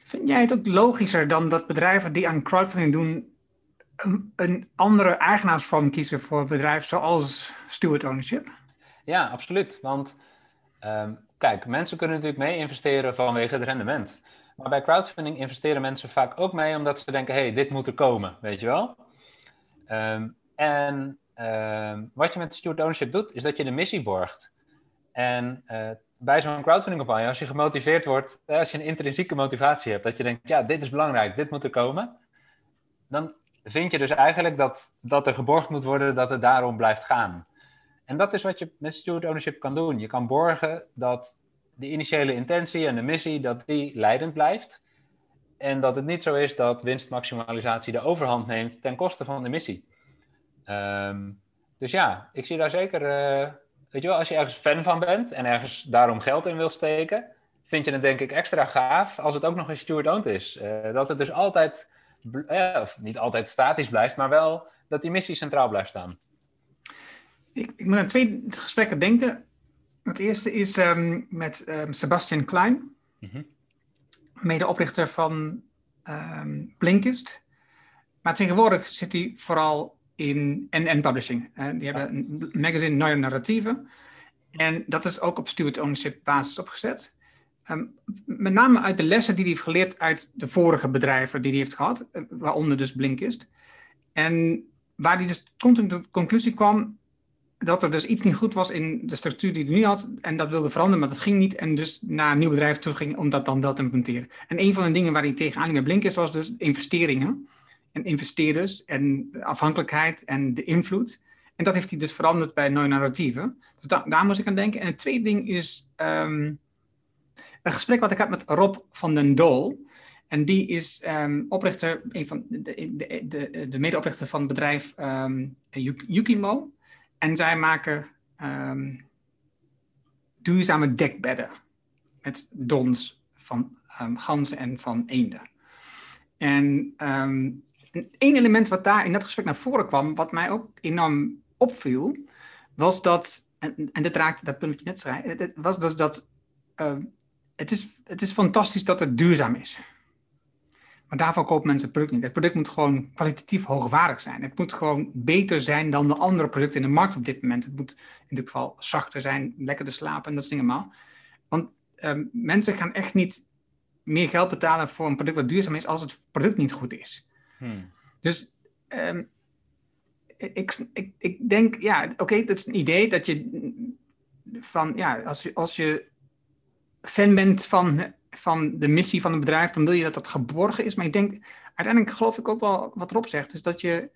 Vind jij het ook logischer dan dat bedrijven die aan crowdfunding doen een, andere eigenaarsvorm kiezen voor een bedrijf zoals steward ownership? Ja, absoluut. Want um, kijk, mensen kunnen natuurlijk mee investeren vanwege het rendement. Maar bij crowdfunding investeren mensen vaak ook mee omdat ze denken: hé, hey, dit moet er komen, weet je wel? Um, en um, wat je met steward ownership doet, is dat je de missie borgt. En uh, bij zo'n crowdfunding campagne, als je gemotiveerd wordt, als je een intrinsieke motivatie hebt, dat je denkt: ja, dit is belangrijk, dit moet er komen, dan vind je dus eigenlijk dat, dat er geborgd moet worden dat het daarom blijft gaan. En dat is wat je met steward ownership kan doen. Je kan borgen dat de initiële intentie en de missie, dat die leidend blijft. En dat het niet zo is dat winstmaximalisatie de overhand neemt ten koste van de missie. Um, dus ja, ik zie daar zeker, uh, weet je wel, als je ergens fan van bent en ergens daarom geld in wil steken, vind je het denk ik extra gaaf als het ook nog eens steward-owned is. Uh, dat het dus altijd eh, of niet altijd statisch blijft, maar wel dat die missie centraal blijft staan. Ik, ik moet aan twee gesprekken denken. Het eerste is um, met um, Sebastian Klein, mm-hmm. medeoprichter van um, Blinkist. Maar tegenwoordig zit hij vooral in NN Publishing. Uh, die hebben een magazine Neue Narratieven. En dat is ook op steward ownership basis opgezet. Um, met name uit de lessen die hij heeft geleerd uit de vorige bedrijven die hij heeft gehad, eh, waaronder dus Blinkist. En waar hij dus tot de conclusie kwam dat er dus iets niet goed was in de structuur die hij nu had. En dat wilde veranderen, maar dat ging niet. En dus naar een nieuw bedrijf toe ging om dat dan wel te implementeren. En een van de dingen waar hij tegenaan met Blinkist was dus investeringen. En investeerders en afhankelijkheid en de invloed. En dat heeft hij dus veranderd bij Neue Narratieven. Dus da daar moest ik aan denken. En het tweede ding is... Um, een gesprek wat ik had met Rob van den Dool. En die is um, oprichter, een van de, de, de, de medeoprichter van het bedrijf um, Yukimo. En zij maken um, duurzame dekbedden met dons van ganzen en van eenden. En één element wat daar in dat gesprek naar voren kwam, wat mij ook enorm opviel, was dat, en, dit raakte dat punt wat je net zei, was dus dat het is, het is fantastisch dat het duurzaam is. Maar daarvoor kopen mensen het product niet. Het product moet gewoon kwalitatief hoogwaardig zijn. Het moet gewoon beter zijn dan de andere producten in de markt op dit moment. Het moet in dit geval zachter zijn, lekker te slapen en dat soort dingen. Want ehm, mensen gaan echt niet meer geld betalen voor een product wat duurzaam is als het product niet goed is. Hmm. Dus ehm, ik, ik, ik denk, ja, oké, dat is een idee dat je van, ja, als je, als je fan bent van, van de missie van het bedrijf, dan wil je dat dat geborgen is. Maar ik denk, uiteindelijk geloof ik ook wel wat Rob zegt, is dat je.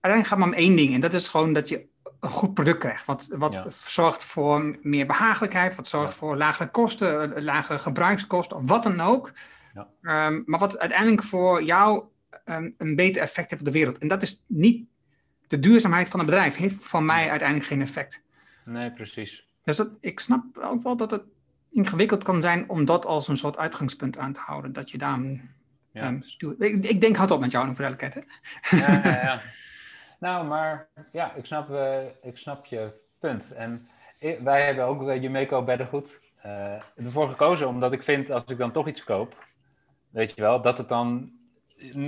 Uiteindelijk gaat het maar om één ding. En dat is gewoon dat je een goed product krijgt. Wat, wat zorgt voor meer behagelijkheid, wat zorgt voor lagere kosten, lagere gebruikskosten, of wat dan ook. Ja. Um, maar wat uiteindelijk voor jou um, een beter effect heeft op de wereld. En dat is niet de duurzaamheid van het bedrijf, heeft van mij uiteindelijk geen effect. Nee, precies. Dus dat, ik snap ook wel dat het ingewikkeld kan zijn om dat als een soort uitgangspunt aan te houden. Dat je daar ja. um, ik, ik, denk, had op met jou, voor duidelijkheid. Hè? Ja, ja, ja. Nou, maar ja, ik snap, uh, ik snap je Punt. En wij hebben ook uh, Jumeco beddengoed uh, ervoor gekozen, omdat ik vind als ik dan toch iets koop, weet je wel, dat het dan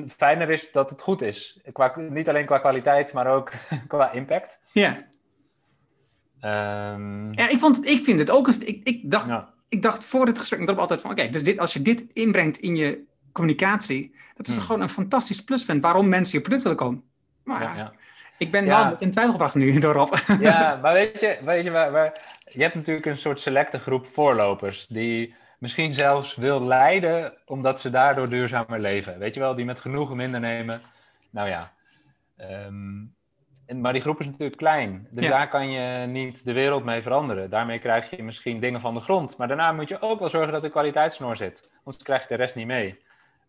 fijner is dat het goed is. Qua, niet alleen qua kwaliteit, maar ook qua impact. Ja. Um, ja, ik, vond, ik vind het ook. Ik, ik, dacht, ik dacht voor het gesprek met altijd van: oké, dus dit, als je dit inbrengt in je communicatie, dat is hmm. gewoon een fantastisch pluspunt waarom mensen je product willen komen. Maar ja, ja. ik ben wel in twijfel gebracht nu door Rob. Ja, maar weet je, weet je waar, waar, je hebt natuurlijk een soort selecte groep voorlopers die misschien zelfs wil leiden omdat ze daardoor duurzamer leven. Weet je wel, die met genoegen minder nemen. Nou ja. Ehm, en, maar die groep is natuurlijk klein. Dus daar kan je niet de wereld mee veranderen. Daarmee krijg je misschien dingen van de grond. Maar daarna moet je ook wel zorgen dat de kwaliteitsnoor zit. Anders krijg je de rest niet mee.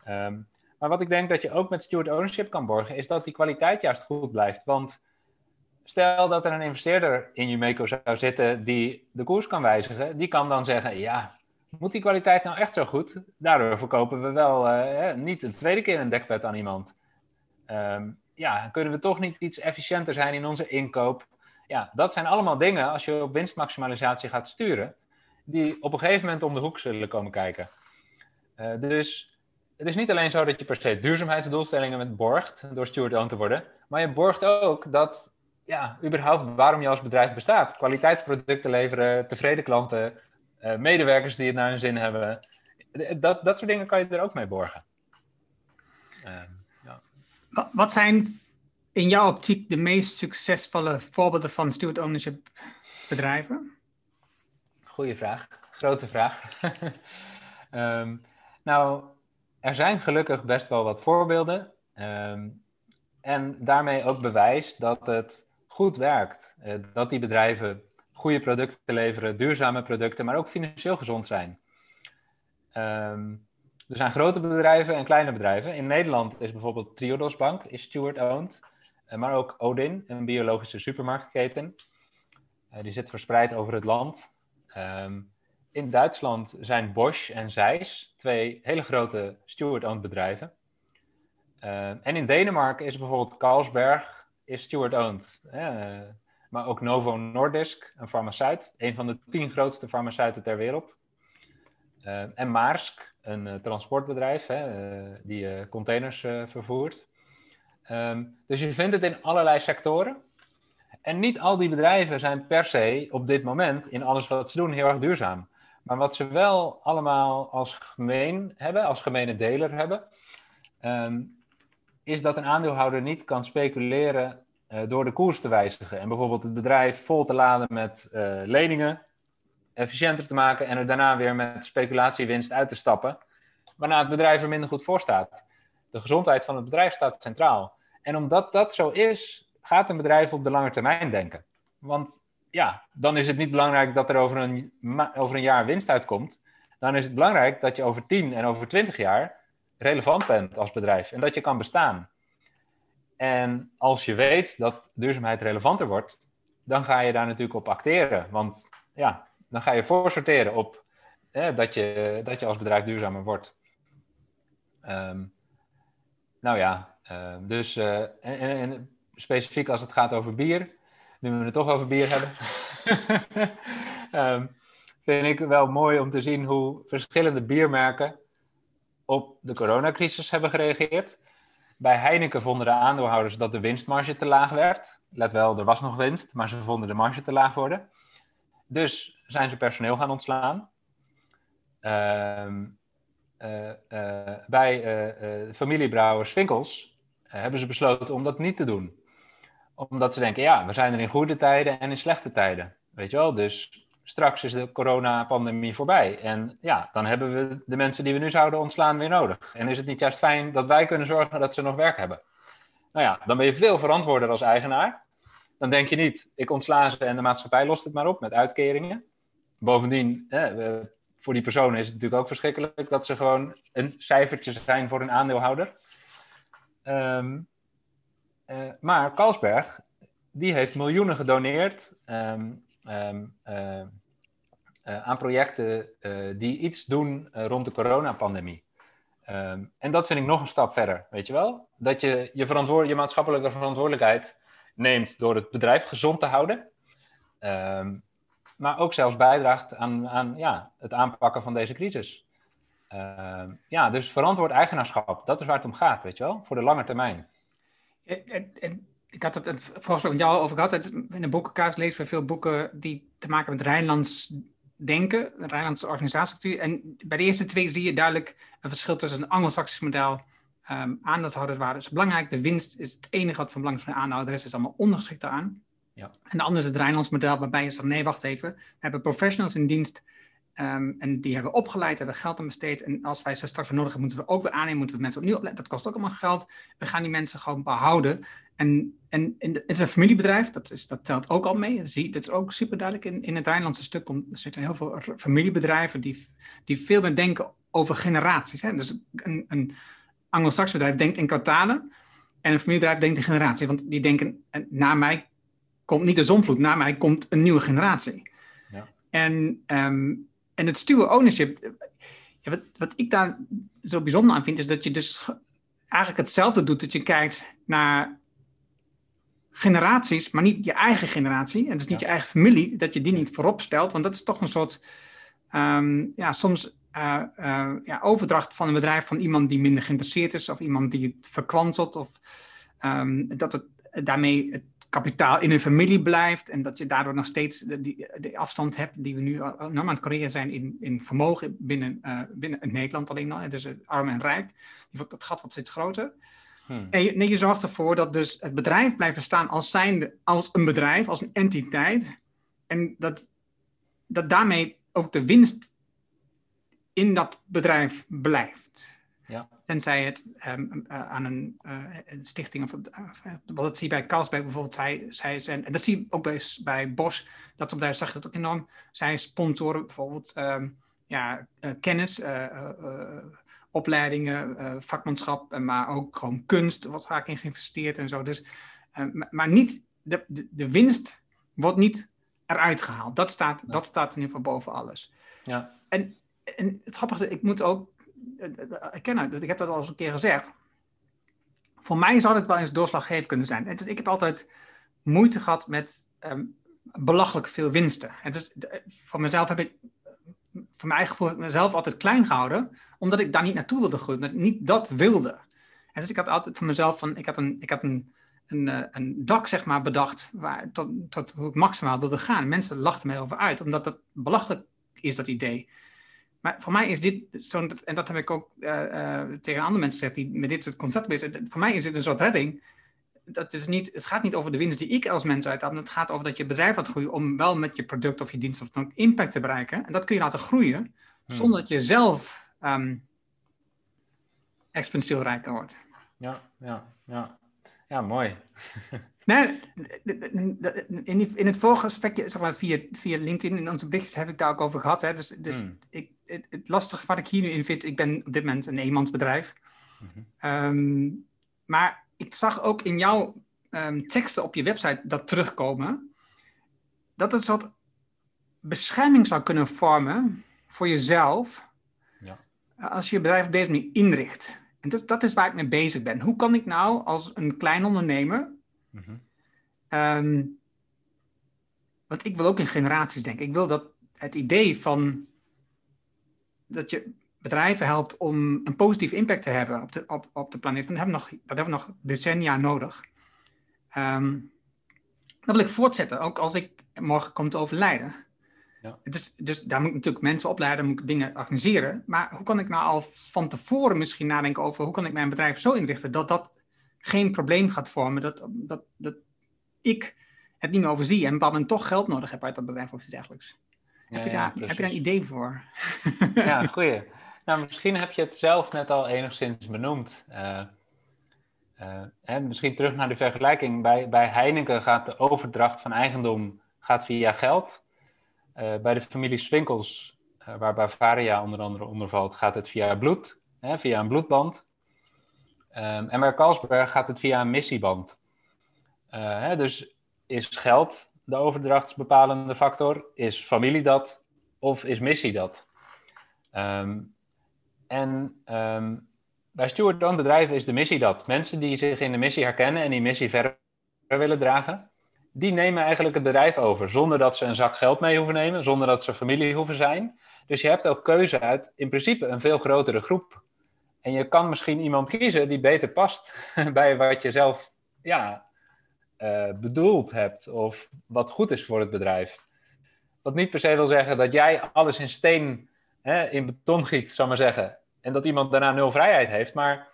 Ehm, maar wat ik denk dat je ook met steward ownership kan borgen, is dat die kwaliteit juist goed blijft. Want stel dat er een investeerder in Jumeco zou zitten die de koers kan wijzigen, die kan dan zeggen: Ja, moet die kwaliteit nou echt zo goed? Daardoor verkopen we wel uh, niet een tweede keer een dekbed aan iemand. Um, ja, kunnen we toch niet iets efficiënter zijn in onze inkoop? Ja, dat zijn allemaal dingen, als je op winstmaximalisatie gaat sturen, die op een gegeven moment om de hoek zullen komen kijken. Uh, dus het is niet alleen zo dat je per se duurzaamheidsdoelstellingen met borgt door steward-owned te worden, maar je borgt ook dat, ja, überhaupt waarom je als bedrijf bestaat. Kwaliteitsproducten leveren, tevreden klanten, uh, medewerkers die het naar hun zin hebben. Dat, dat soort dingen kan je er ook mee borgen. Uh, ja. Wat zijn in jouw optiek de meest succesvolle voorbeelden van steward ownership bedrijven? Goeie vraag. Grote vraag. um, nou, er zijn gelukkig best wel wat voorbeelden. Um, en daarmee ook bewijs dat het goed werkt. Uh, dat die bedrijven goede producten leveren, duurzame producten, maar ook financieel gezond zijn. Um, er zijn grote bedrijven en kleine bedrijven. In Nederland is bijvoorbeeld Triodos Bank, is steward-owned. Uh, maar ook Odin, een biologische supermarktketen. Uh, die zit verspreid over het land. Um, in Duitsland zijn Bosch en Zeiss twee hele grote steward-owned bedrijven. Uh, en in Denemarken is bijvoorbeeld Carlsberg is steward-owned. Maar ook Novo Nordisk, een farmaceut, een van de tien grootste farmaceuten ter wereld. Uh, en Maersk, een uh, transportbedrijf hè, die containers vervoert. Um, dus je vindt het in allerlei sectoren. En niet al die bedrijven zijn per se op dit moment in alles wat ze doen heel erg duurzaam. Maar wat ze wel allemaal als gemeen hebben, als gemene deler hebben, um, is dat een aandeelhouder niet kan speculeren door de koers te wijzigen. En bijvoorbeeld het bedrijf vol te laden met uh, leningen, efficiënter te maken en er daarna weer met speculatiewinst uit te stappen, waarna het bedrijf er minder goed voor staat. De gezondheid van het bedrijf staat centraal. En omdat dat zo is, gaat een bedrijf op de lange termijn denken. Want ja, dan is het niet belangrijk dat er over een, over een jaar winst uitkomt. Dan is het belangrijk dat je over 10 en over 20 jaar relevant bent als bedrijf en dat je kan bestaan. En als je weet dat duurzaamheid relevanter wordt, dan ga je daar natuurlijk op acteren. Want ja, dan ga je voorsorteren op dat, je, dat je als bedrijf duurzamer wordt. Um, nou ja, uh, dus uh, en, en, specifiek als het gaat over bier, nu we het toch over bier hebben, um, vind ik wel mooi om te zien hoe verschillende biermerken op de coronacrisis hebben gereageerd. Bij Heineken vonden de aandeelhouders dat de winstmarge te laag werd. Let wel, er was nog winst, maar ze vonden de marge te laag worden. Dus zijn ze personeel gaan ontslaan. Uh, uh, uh, bij familiebrouwers Winkels hebben ze besloten om dat niet te doen. Omdat ze denken, ja, we zijn er in goede tijden en in slechte tijden. Weet je wel, dus straks is de coronapandemie voorbij. En ja, dan hebben we de mensen die we nu zouden ontslaan weer nodig. En is het niet juist fijn dat wij kunnen zorgen dat ze nog werk hebben? Nou ja, dan ben je veel verantwoorder als eigenaar. Dan denk je niet, ik ontsla ze en de maatschappij lost het maar op met uitkeringen. Bovendien, voor die personen is het natuurlijk ook verschrikkelijk dat ze gewoon een cijfertje zijn voor een aandeelhouder. Um, uh, maar Carlsberg, die heeft miljoenen gedoneerd um, uh, aan projecten die iets doen rond de coronapandemie. en dat vind ik nog een stap verder, weet je wel? Dat je je, je maatschappelijke verantwoordelijkheid neemt door het bedrijf gezond te houden. Ehm, maar ook zelfs bijdraagt aan, aan ja, het aanpakken van deze crisis. Ehm, ja, dus verantwoord eigenaarschap, dat is waar het om gaat, weet je wel, voor de lange termijn. En, ik had het volgens met jou over gehad. In de boekenkaart lezen we veel boeken die te maken hebben met Rijnlands denken, de Rijnlandse organisatiestructuur. En bij de eerste twee zie je duidelijk een verschil tussen een Anglo-Saxisch model. Um, aandeelhouderswaarde is belangrijk. De winst is het enige wat van belang is voor de aandeelhouder. Is allemaal ondergeschikt aan. Ja. En de andere is het Rijnlands model, waarbij je zegt: nee, wacht even. We hebben professionals in dienst Ehm, en die hebben we opgeleid, hebben geld aan besteed. En als wij ze straks nodig hebben, moeten we ook weer aannemen, moeten we mensen opnieuw opleiden. Dat kost ook allemaal geld. We gaan die mensen gewoon behouden. En, en, het is een familiebedrijf, dat, is, dat telt ook al mee. Dat, zie, dat is ook super duidelijk in, in het Rijnlandse stuk. er zitten heel veel familiebedrijven die, die veel meer denken over generaties. Hè? Dus een, een Anglo-Saxisch bedrijf denkt in kwartalen. En een familiebedrijf denkt in generaties. Want die denken, na mij komt niet de zonvloed, na mij komt een nieuwe generatie. Ja. En um, en het stuwen ownership, wat, wat ik daar zo bijzonder aan vind, is dat je dus eigenlijk hetzelfde doet. Dat je kijkt naar generaties, maar niet je eigen generatie. En dus niet je eigen familie, dat je die niet voorop stelt. Want dat is toch een soort, um, ja, soms uh, uh, ja, overdracht van een bedrijf van iemand die minder geïnteresseerd is. Of iemand die het verkwanselt. Of um, dat het daarmee het kapitaal in een familie blijft en dat je daardoor nog steeds de, die, de afstand hebt die we nu normaal aan het creëren zijn in, in vermogen binnen, uh, binnen Nederland alleen al. Dus arm en rijk, dat gat wordt steeds groter. Hmm. En je, nee, je zorgt ervoor dat dus het bedrijf blijft bestaan als, zijnde, als een bedrijf, als een entiteit. En dat, dat daarmee ook de winst in dat bedrijf blijft. Ja. Tenzij het um, uh, aan een, uh, een, stichting of uh, wat dat zie je bij Carlsberg bijvoorbeeld, zij, zij zijn, en dat zie je ook bij, bij Bosch, dat op daar zag dat ook enorm. Zij sponsoren bijvoorbeeld um, ja, kennis, opleidingen, vakmanschap, maar ook gewoon kunst, wat vaak in geïnvesteerd en zo. Dus, maar niet, de, de, de, winst wordt niet eruit gehaald. Dat staat, dat staat in ieder geval boven alles. Ja. En, en het grappige, ik moet ook ik ken het, ik heb dat al eens een keer gezegd. Voor mij zou het wel eens doorslaggevend kunnen zijn. Ik heb altijd moeite gehad met um, belachelijk veel winsten. En dus voor mezelf heb ik, voor mijn eigen mezelf altijd klein gehouden, omdat ik daar niet naartoe wilde groeien, omdat ik niet dat wilde. En dus ik had altijd voor mezelf van, ik had een, ik had een, een, eh, een dak zeg maar bedacht, waar, tot, tot hoe ik maximaal wilde gaan. Mensen lachten mij over uit, omdat dat belachelijk is, dat idee. Maar voor mij is dit zo'n, en dat heb ik ook uh, tegen andere mensen gezegd die met dit soort concepten bezig zijn. Voor mij is dit een soort redding. Dat is niet, het gaat niet over de winst die ik als mens uithaal. Het gaat over dat je bedrijf laat groeien om wel met je product of je dienst of dan ook impact te bereiken. En dat kun je laten groeien hmm. zonder dat je zelf um, exponentieel rijker wordt. Ja, ja, ja. Ja, mooi. Nee, in, in het vorige gesprekje, zeg maar, via, via LinkedIn, in onze berichtjes heb ik daar ook over gehad. Hè. Dus, dus hmm. ik, het, het, lastige wat ik hier nu in vind, ik ben op dit moment een eenmansbedrijf. Mm um, maar ik zag ook in jouw um, teksten op je website dat terugkomen. Dat het een soort bescherming zou kunnen vormen voor jezelf. Ja. Als je je bedrijf op deze manier inricht. En dat, dat is waar ik mee bezig ben. Hoe kan ik nou als een klein ondernemer Mm want ik wil ook in generaties denken. Ik wil dat het idee van dat je bedrijven helpt om een positieve impact te hebben op de, op, op de planeet. Dat hebben, we nog, dat hebben we nog decennia nodig. Um, dat wil ik voortzetten, ook als ik morgen kom te overlijden. Ja. Dus, dus daar moet ik natuurlijk mensen opleiden, moet ik dingen organiseren. Maar hoe kan ik nou al van tevoren misschien nadenken over hoe kan ik mijn bedrijf zo inrichten dat dat geen probleem gaat vormen, dat, dat, dat ik het niet meer overzie en bepaald toch geld nodig heb uit dat bedrijf of iets dergelijks. heb, je daar, heb je daar een idee voor? ja, goeie. Nou, misschien heb je het zelf net al enigszins benoemd. Uh, hè, misschien terug naar de vergelijking. Bij, bij Heineken gaat de overdracht van eigendom gaat via geld. Uh, bij de familie Swinkels, waar Bavaria onder andere onder valt, gaat het via bloed, hè, via een bloedband. Um, en bij Carlsberg gaat het via een missieband. Uh, hè, dus is geld de overdrachtsbepalende factor? Is familie dat? Of is missie dat? Um, en um, bij steward-owned bedrijven is de missie dat. Mensen die zich in de missie herkennen en die missie verder willen dragen. die nemen eigenlijk het bedrijf over zonder dat ze een zak geld mee hoeven nemen, zonder dat ze familie hoeven zijn. Dus je hebt ook keuze uit in principe een veel grotere groep. En je kan misschien iemand kiezen die beter past bij wat je zelf ja, uh, bedoeld hebt of wat goed is voor het bedrijf. Wat niet per se wil zeggen dat jij alles in steen, hè, in beton giet, zal maar zeggen. En dat iemand daarna nul vrijheid heeft. Maar,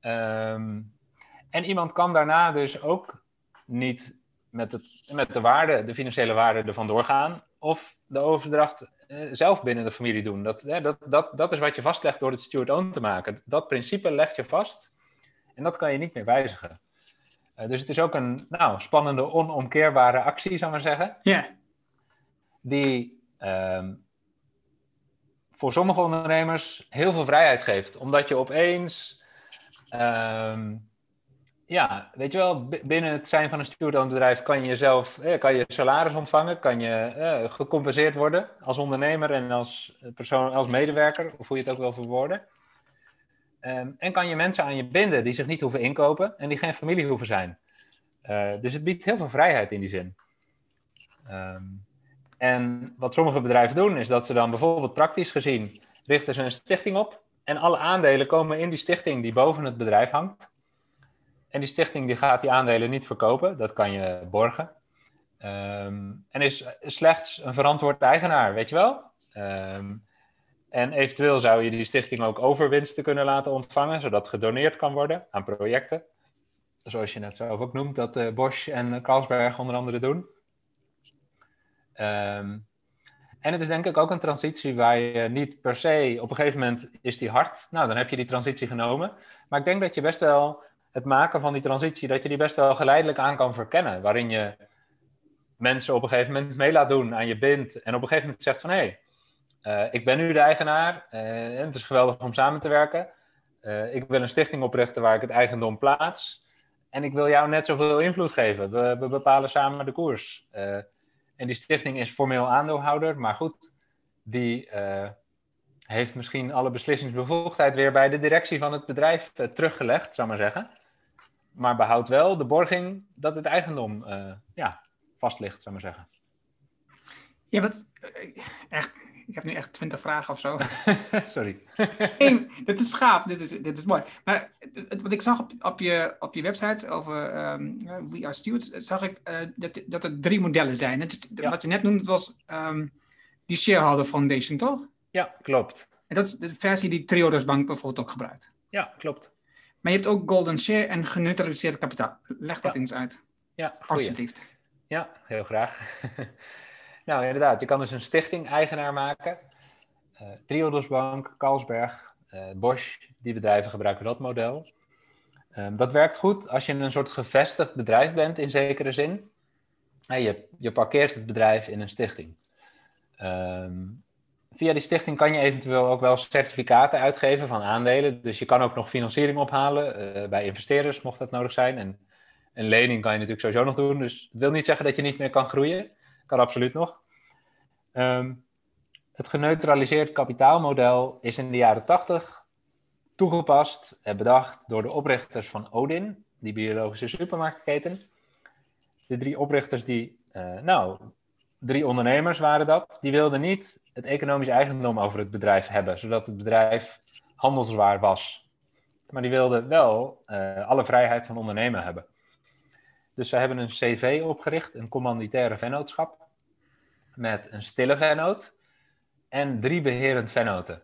ehm, en iemand kan daarna dus ook niet met, het, met de waarde, de financiële waarde ervan doorgaan. Of de overdracht eh, zelf binnen de familie doen. Dat, dat, dat, dat is wat je vastlegt door het steward-own te maken. Dat principe leg je vast en dat kan je niet meer wijzigen. Uh, dus het is ook een nou, spannende, onomkeerbare actie, zou ik maar zeggen. Ja. Die ehm, voor sommige ondernemers heel veel vrijheid geeft. Omdat je opeens ehm, ja, weet je wel, binnen het zijn van een steward bedrijf kan je zelf eh, kan je salaris ontvangen, kan je eh, gecompenseerd worden als ondernemer en als persoon, als medewerker, of hoe je het ook wil verwoorden. Um, en kan je mensen aan je binden die zich niet hoeven inkopen en die geen familie hoeven zijn. Uh, dus het biedt heel veel vrijheid in die zin. Um, en wat sommige bedrijven doen, is dat ze dan bijvoorbeeld praktisch gezien richten ze een stichting op en alle aandelen komen in die stichting die boven het bedrijf hangt. En die stichting die gaat die aandelen niet verkopen, dat kan je borgen. Um, en is slechts een verantwoord eigenaar, weet je wel? Um, en eventueel zou je die stichting ook overwinsten kunnen laten ontvangen, zodat gedoneerd kan worden aan projecten. Zoals je net zelf ook noemt, dat uh, Bosch en Carlsberg onder andere doen. Um, en het is denk ik ook een transitie waar je niet per se, op een gegeven moment is die hard. Nou, dan heb je die transitie genomen. Maar ik denk dat je best wel het maken van die transitie, dat je die best wel geleidelijk aan kan verkennen. Waarin je mensen op een gegeven moment mee laat doen, aan je bindt. En op een gegeven moment zegt van, hé, hey, uh, ik ben nu de eigenaar. En het is geweldig om samen te werken. Uh, ik wil een stichting oprichten waar ik het eigendom plaats. En ik wil jou net zoveel invloed geven. We, we bepalen samen de koers. en die stichting is formeel aandeelhouder, maar goed, die heeft misschien alle beslissingsbevoegdheid weer bij de directie van het bedrijf teruggelegd, zou maar zeggen maar behoudt wel de borging dat het eigendom uh, ja, vast ligt, zou maar zeggen. Ja, wat, eh, echt, ik heb nu echt twintig vragen of zo. Sorry. Eén, dit is gaaf, dit is, dit is mooi. Maar wat ik zag op, op, je, op je website over um, We Are Stewards, zag ik uh, dat, dat er drie modellen zijn. Het, ja. Wat je net noemde was um, die Shareholder Foundation, toch? Ja, klopt. En dat is de versie die Triodos Bank bijvoorbeeld ook gebruikt. Ja, klopt. Maar je hebt ook golden share en geneutraliseerd kapitaal. Leg dat eens uit. Ja, alsjeblieft. Ja, heel graag. nou, inderdaad, je kan dus een stichting-eigenaar maken. Uh, Triodos Bank, Carlsberg, uh, Bosch, die bedrijven gebruiken dat model. Um, dat werkt goed als je een soort gevestigd bedrijf bent in zekere zin. Hey, je, je parkeert het bedrijf in een stichting. Um, via die stichting kan je eventueel ook wel certificaten uitgeven van aandelen. Dus je kan ook nog financiering ophalen uh, bij investeerders, mocht dat nodig zijn. En een lening kan je natuurlijk sowieso nog doen. Dus dat wil niet zeggen dat je niet meer kan groeien. Kan absoluut nog. Um, het geneutraliseerd kapitaalmodel is in de jaren 80 toegepast en bedacht door de oprichters van Odin, die biologische supermarktketen. De drie oprichters die, uh, nou, drie ondernemers waren dat. Die wilden niet het economisch eigendom over het bedrijf hebben, zodat het bedrijf handelswaar was. Maar die wilden wel uh, alle vrijheid van ondernemen hebben. Dus ze hebben een CV opgericht, een commanditaire vennootschap, met een stille vennoot en drie beherend vennoten.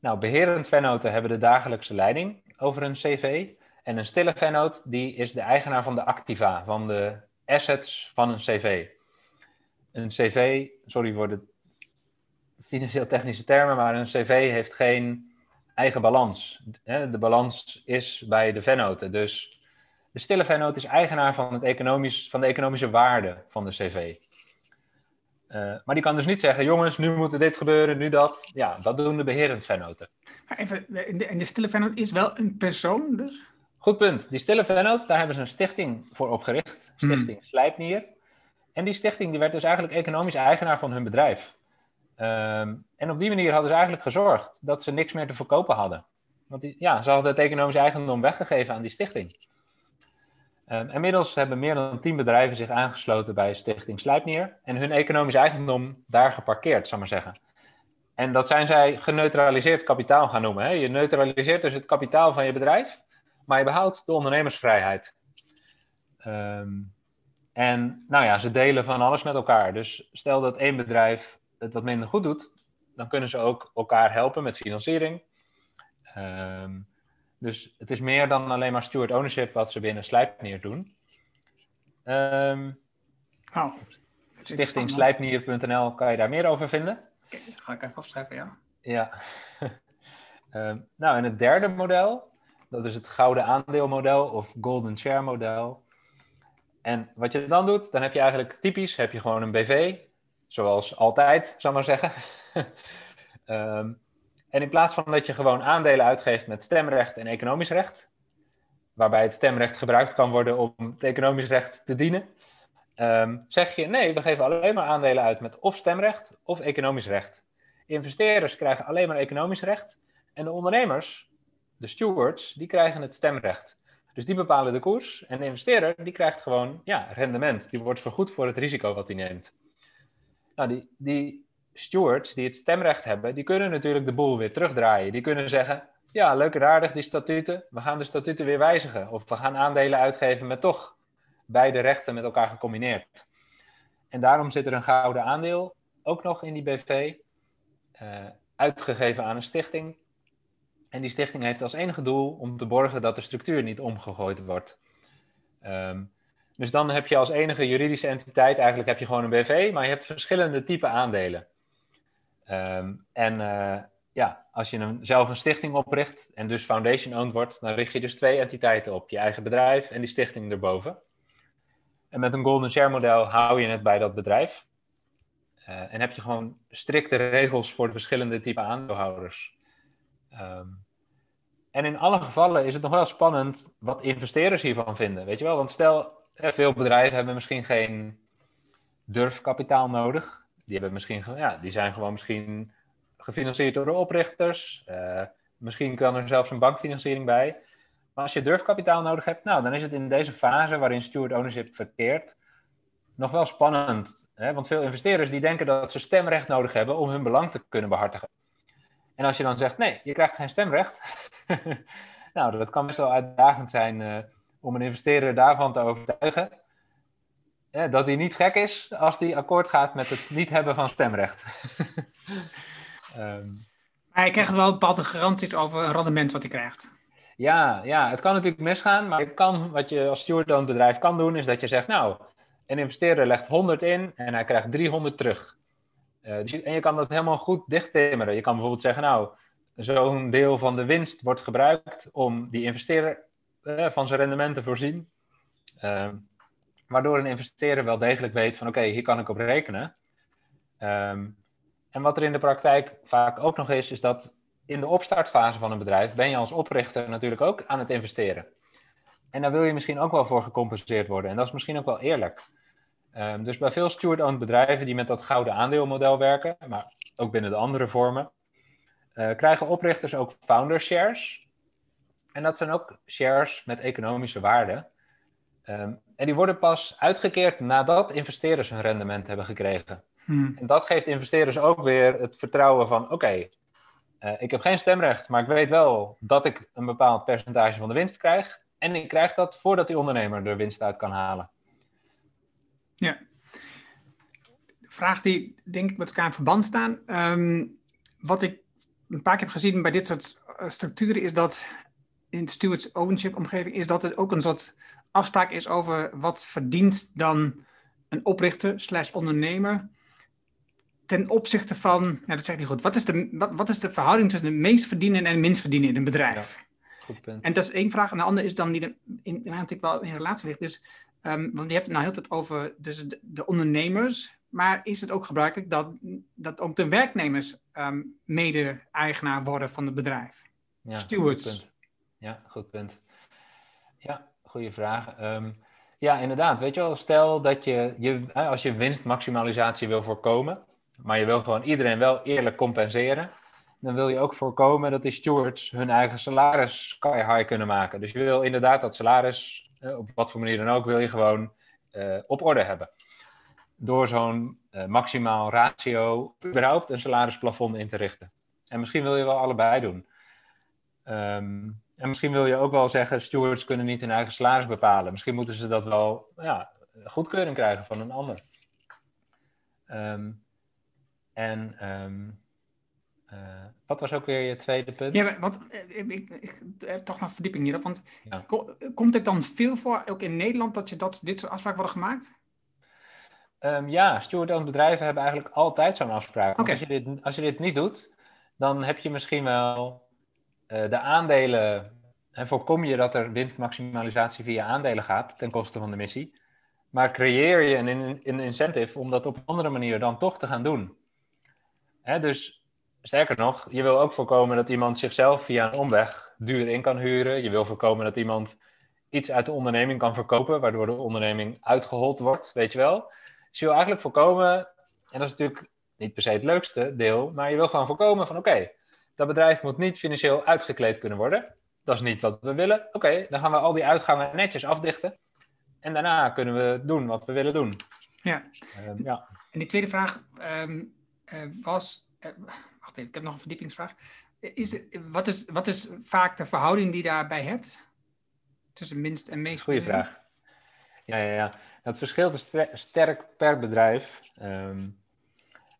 Nou, beherend vennoten hebben de dagelijkse leiding over een CV. En een stille vennoot, die is de eigenaar van de activa, van de assets van een CV. Een CV, sorry voor de financieel-technische termen, maar een CV heeft geen eigen balans. De balans is bij de vennoten. Dus de stille vennoot is eigenaar van, het economisch, van de economische waarde van de CV. Uh, maar die kan dus niet zeggen, jongens, nu moet dit gebeuren, nu dat. Ja, dat doen de beherend vennoten. Maar even, en de, stille vennoot is wel een persoon dus? Goed punt. Die stille vennoot, daar hebben ze een stichting voor opgericht. Stichting hmm. Slijpnier. En die stichting die werd dus eigenlijk economisch eigenaar van hun bedrijf. Um, en op die manier hadden ze eigenlijk gezorgd dat ze niks meer te verkopen hadden. Want die, ja, ze hadden het economisch eigendom weggegeven aan die stichting. Um, inmiddels hebben meer dan tien bedrijven zich aangesloten bij Stichting Slijpnier en hun economisch eigendom daar geparkeerd, zal maar zeggen. En dat zijn zij geneutraliseerd kapitaal gaan noemen. Hè? Je neutraliseert dus het kapitaal van je bedrijf, maar je behoudt de ondernemersvrijheid. Um, en nou ja, ze delen van alles met elkaar. Dus stel dat één bedrijf het wat minder goed doet, dan kunnen ze ook elkaar helpen met financiering. Um, dus het is meer dan alleen maar steward ownership wat ze binnen Slijpnier doen. Um, oh, Stichting Slijpnier.nl kan je daar meer over vinden. Okay, ga ik even opschrijven, ja. Ja. um, nou, en het derde model, dat is het gouden aandeelmodel of golden share model. En wat je dan doet, dan heb je eigenlijk typisch, heb je gewoon een BV, zoals altijd, zal maar zeggen. um, En in plaats van dat je gewoon aandelen uitgeeft met stemrecht en economisch recht, waarbij het stemrecht gebruikt kan worden om het economisch recht te dienen, ehm, zeg je nee, we geven alleen maar aandelen uit met of stemrecht of economisch recht. Investeerders krijgen alleen maar economisch recht en de ondernemers, de stewards, die krijgen het stemrecht. Dus die bepalen de koers en de investeerder die krijgt gewoon ja, rendement. Die wordt vergoed voor het risico wat hij neemt. Nou, die, die stewards die het stemrecht hebben, die kunnen natuurlijk de boel weer terugdraaien. Die kunnen zeggen, ja, leuk en aardig die statuten, we gaan de statuten weer wijzigen. Of we gaan aandelen uitgeven met toch beide rechten met elkaar gecombineerd. En daarom zit er een gouden aandeel ook nog in die BV, uh, uitgegeven aan een stichting. En die stichting heeft als enige doel om te borgen dat de structuur niet omgegooid wordt. Um, dus dan heb je als enige juridische entiteit, eigenlijk heb je gewoon een BV, maar je hebt verschillende type aandelen. Um, en uh, ja, als je een, zelf een stichting opricht en dus foundation-owned wordt, dan richt je dus twee entiteiten op. Je eigen bedrijf en die stichting erboven. En met een golden share model hou je het bij dat bedrijf. Uh, en heb je gewoon strikte regels voor de verschillende type aandeelhouders. Um, en in alle gevallen is het nog wel spannend wat investeerders hiervan vinden. Weet je wel, want stel, veel bedrijven hebben misschien geen durfkapitaal nodig die, hebben misschien, ja, die zijn gewoon misschien gefinancierd door de oprichters. Uh, misschien kan er zelfs een bankfinanciering bij. Maar als je durfkapitaal nodig hebt, nou, dan is het in deze fase waarin steward ownership verkeert nog wel spannend. Hè? Want veel investeerders die denken dat ze stemrecht nodig hebben om hun belang te kunnen behartigen. En als je dan zegt, nee, je krijgt geen stemrecht. nou, dat kan best wel uitdagend zijn uh, om een investeerder daarvan te overtuigen dat hij niet gek is als hij akkoord gaat met het niet hebben van stemrecht. um, maar je krijgt wel bepaalde garanties over een rendement wat hij krijgt. Ja, ja, het kan natuurlijk misgaan, maar kan, wat je als steward bedrijf kan doen, is dat je zegt, nou, een investeerder legt 100 in en hij krijgt 300 terug. Uh, dus en je kan dat helemaal goed dichttimmeren. Je kan bijvoorbeeld zeggen, nou, zo'n deel van de winst wordt gebruikt om die investeerder uh, van zijn rendement te voorzien. Uh, waardoor een investeerder wel degelijk weet van oké, hier kan ik op rekenen. Ehm, en wat er in de praktijk vaak ook nog is, is dat in de opstartfase van een bedrijf ben je als oprichter natuurlijk ook aan het investeren. En daar wil je misschien ook wel voor gecompenseerd worden. En dat is misschien ook wel eerlijk. Um, dus bij veel steward-owned bedrijven die met dat gouden aandeelmodel werken, maar ook binnen de andere vormen, uh, krijgen oprichters ook founder shares. En dat zijn ook shares met economische waarde. Um, en die worden pas uitgekeerd nadat investeerders hun rendement hebben gekregen. Hmm. En dat geeft investeerders ook weer het vertrouwen van: oké, eh, ik heb geen stemrecht, maar ik weet wel dat ik een bepaald percentage van de winst krijg. En ik krijg dat voordat die ondernemer er winst uit kan halen. Ja. De vraag die denk ik met elkaar in verband staan. Ehm, wat ik een paar keer heb gezien bij dit soort eh, structuren is dat in de stewards ownership omgeving is dat het ook een soort afspraak is over wat verdient dan een oprichter slash ondernemer ten opzichte van, ja, dat zeg ik niet goed, wat is, de, wat, wat is de verhouding tussen de meest verdienen en de minst verdienen in een bedrijf? goed punt. En dat is één vraag. En de andere is dan die in, in, natuurlijk wel in relatie ligt. Dus, um, want je hebt het nou heel tijd over dus de, de, ondernemers, maar is het ook gebruikelijk dat, dat ook de werknemers um, mede-eigenaar worden van het bedrijf? Ja, Stewards. Ja, goed punt. Ja, goede vraag. Ehm, ja, inderdaad. Weet je wel, stel dat je, je, als je winstmaximalisatie wil voorkomen, maar je wil gewoon iedereen wel eerlijk compenseren, dan wil je ook voorkomen dat die stewards hun eigen salaris high kunnen maken. Dus je wil inderdaad dat salaris op wat voor manier dan ook, wil je gewoon op orde hebben. Door zo'n maximaal ratio überhaupt een salarisplafond in te richten. En misschien wil je wel allebei doen. Ehm, en misschien wil je ook wel zeggen, stewards kunnen niet hun eigen salaris bepalen. Misschien moeten ze dat wel ja, goedkeuring krijgen van een ander. Ehm, en ehm, eh, wat was ook weer je tweede punt? Ja, want eh, ik, ik, heb toch nog verdieping hierop. Want komt het dan veel voor, ook in Nederland, dat je dat, dit soort afspraken worden gemaakt? Um, ja, steward bedrijven hebben eigenlijk altijd zo'n afspraak. Als, je dit, als je dit niet doet, dan heb je misschien wel uh, de aandelen. En voorkom je dat er winstmaximalisatie via aandelen gaat ten koste van de missie. Maar creëer je een, een incentive om dat op een andere manier dan toch te gaan doen. Hè, dus sterker nog, je wil ook voorkomen dat iemand zichzelf via een omweg duur in kan huren. Je wil voorkomen dat iemand iets uit de onderneming kan verkopen, waardoor de onderneming uitgehold wordt, weet je wel. Dus je wil eigenlijk voorkomen, en dat is natuurlijk niet per se het leukste deel, maar je wil gewoon voorkomen van oké, dat bedrijf moet niet financieel uitgekleed kunnen worden. Dat is niet wat we willen. Oké, dan gaan we al die uitgangen netjes afdichten. En daarna kunnen we doen wat we willen doen. Ja. Uh, ja. En die tweede vraag um, uh, was. Uh, wacht ik heb nog een verdiepingsvraag. Is, wat, is, wat is vaak de verhouding die je daarbij hebt? Tussen minst en meest? Goeie vraag. Ja, ja, ja. Het verschilt sterk per bedrijf. Um,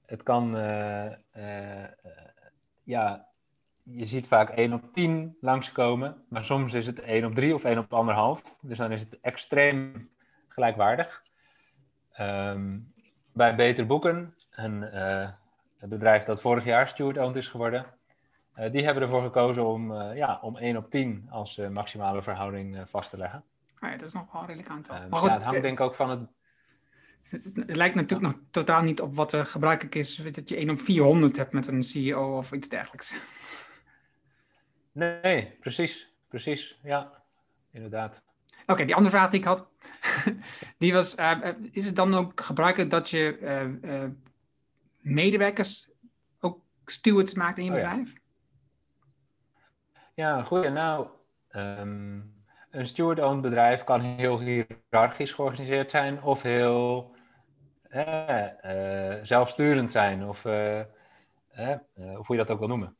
het kan, uh, ja, je ziet vaak 1 op 10 langskomen, maar soms is het 1 op 3 of 1 op 1,5. Dus dan is het extreem gelijkwaardig. Um, bij Beter Boeken, een, uh, bedrijf dat vorig jaar steward-owned is geworden, uh, die hebben ervoor gekozen om, uh, ja, om 1 op 10 als maximale verhouding vast te leggen. Ja, dat is nog wel redelijk aantal. maar goed, ja, het hangt denk ik ook van het het, lijkt natuurlijk nog totaal niet op wat er gebruikelijk is, dat je 1 op 400 hebt met een CEO of iets dergelijks. Nee, precies. Precies, ja. Inderdaad. Oké, die andere vraag die ik had, die was, is het dan ook gebruikelijk dat je medewerkers ook stewards maakt in je oh, bedrijf? Ja, goed. Nou, um, een steward-owned bedrijf kan heel hiërarchisch georganiseerd zijn of heel eh, zelfsturend zijn, of, uh, of hoe je dat ook wil noemen.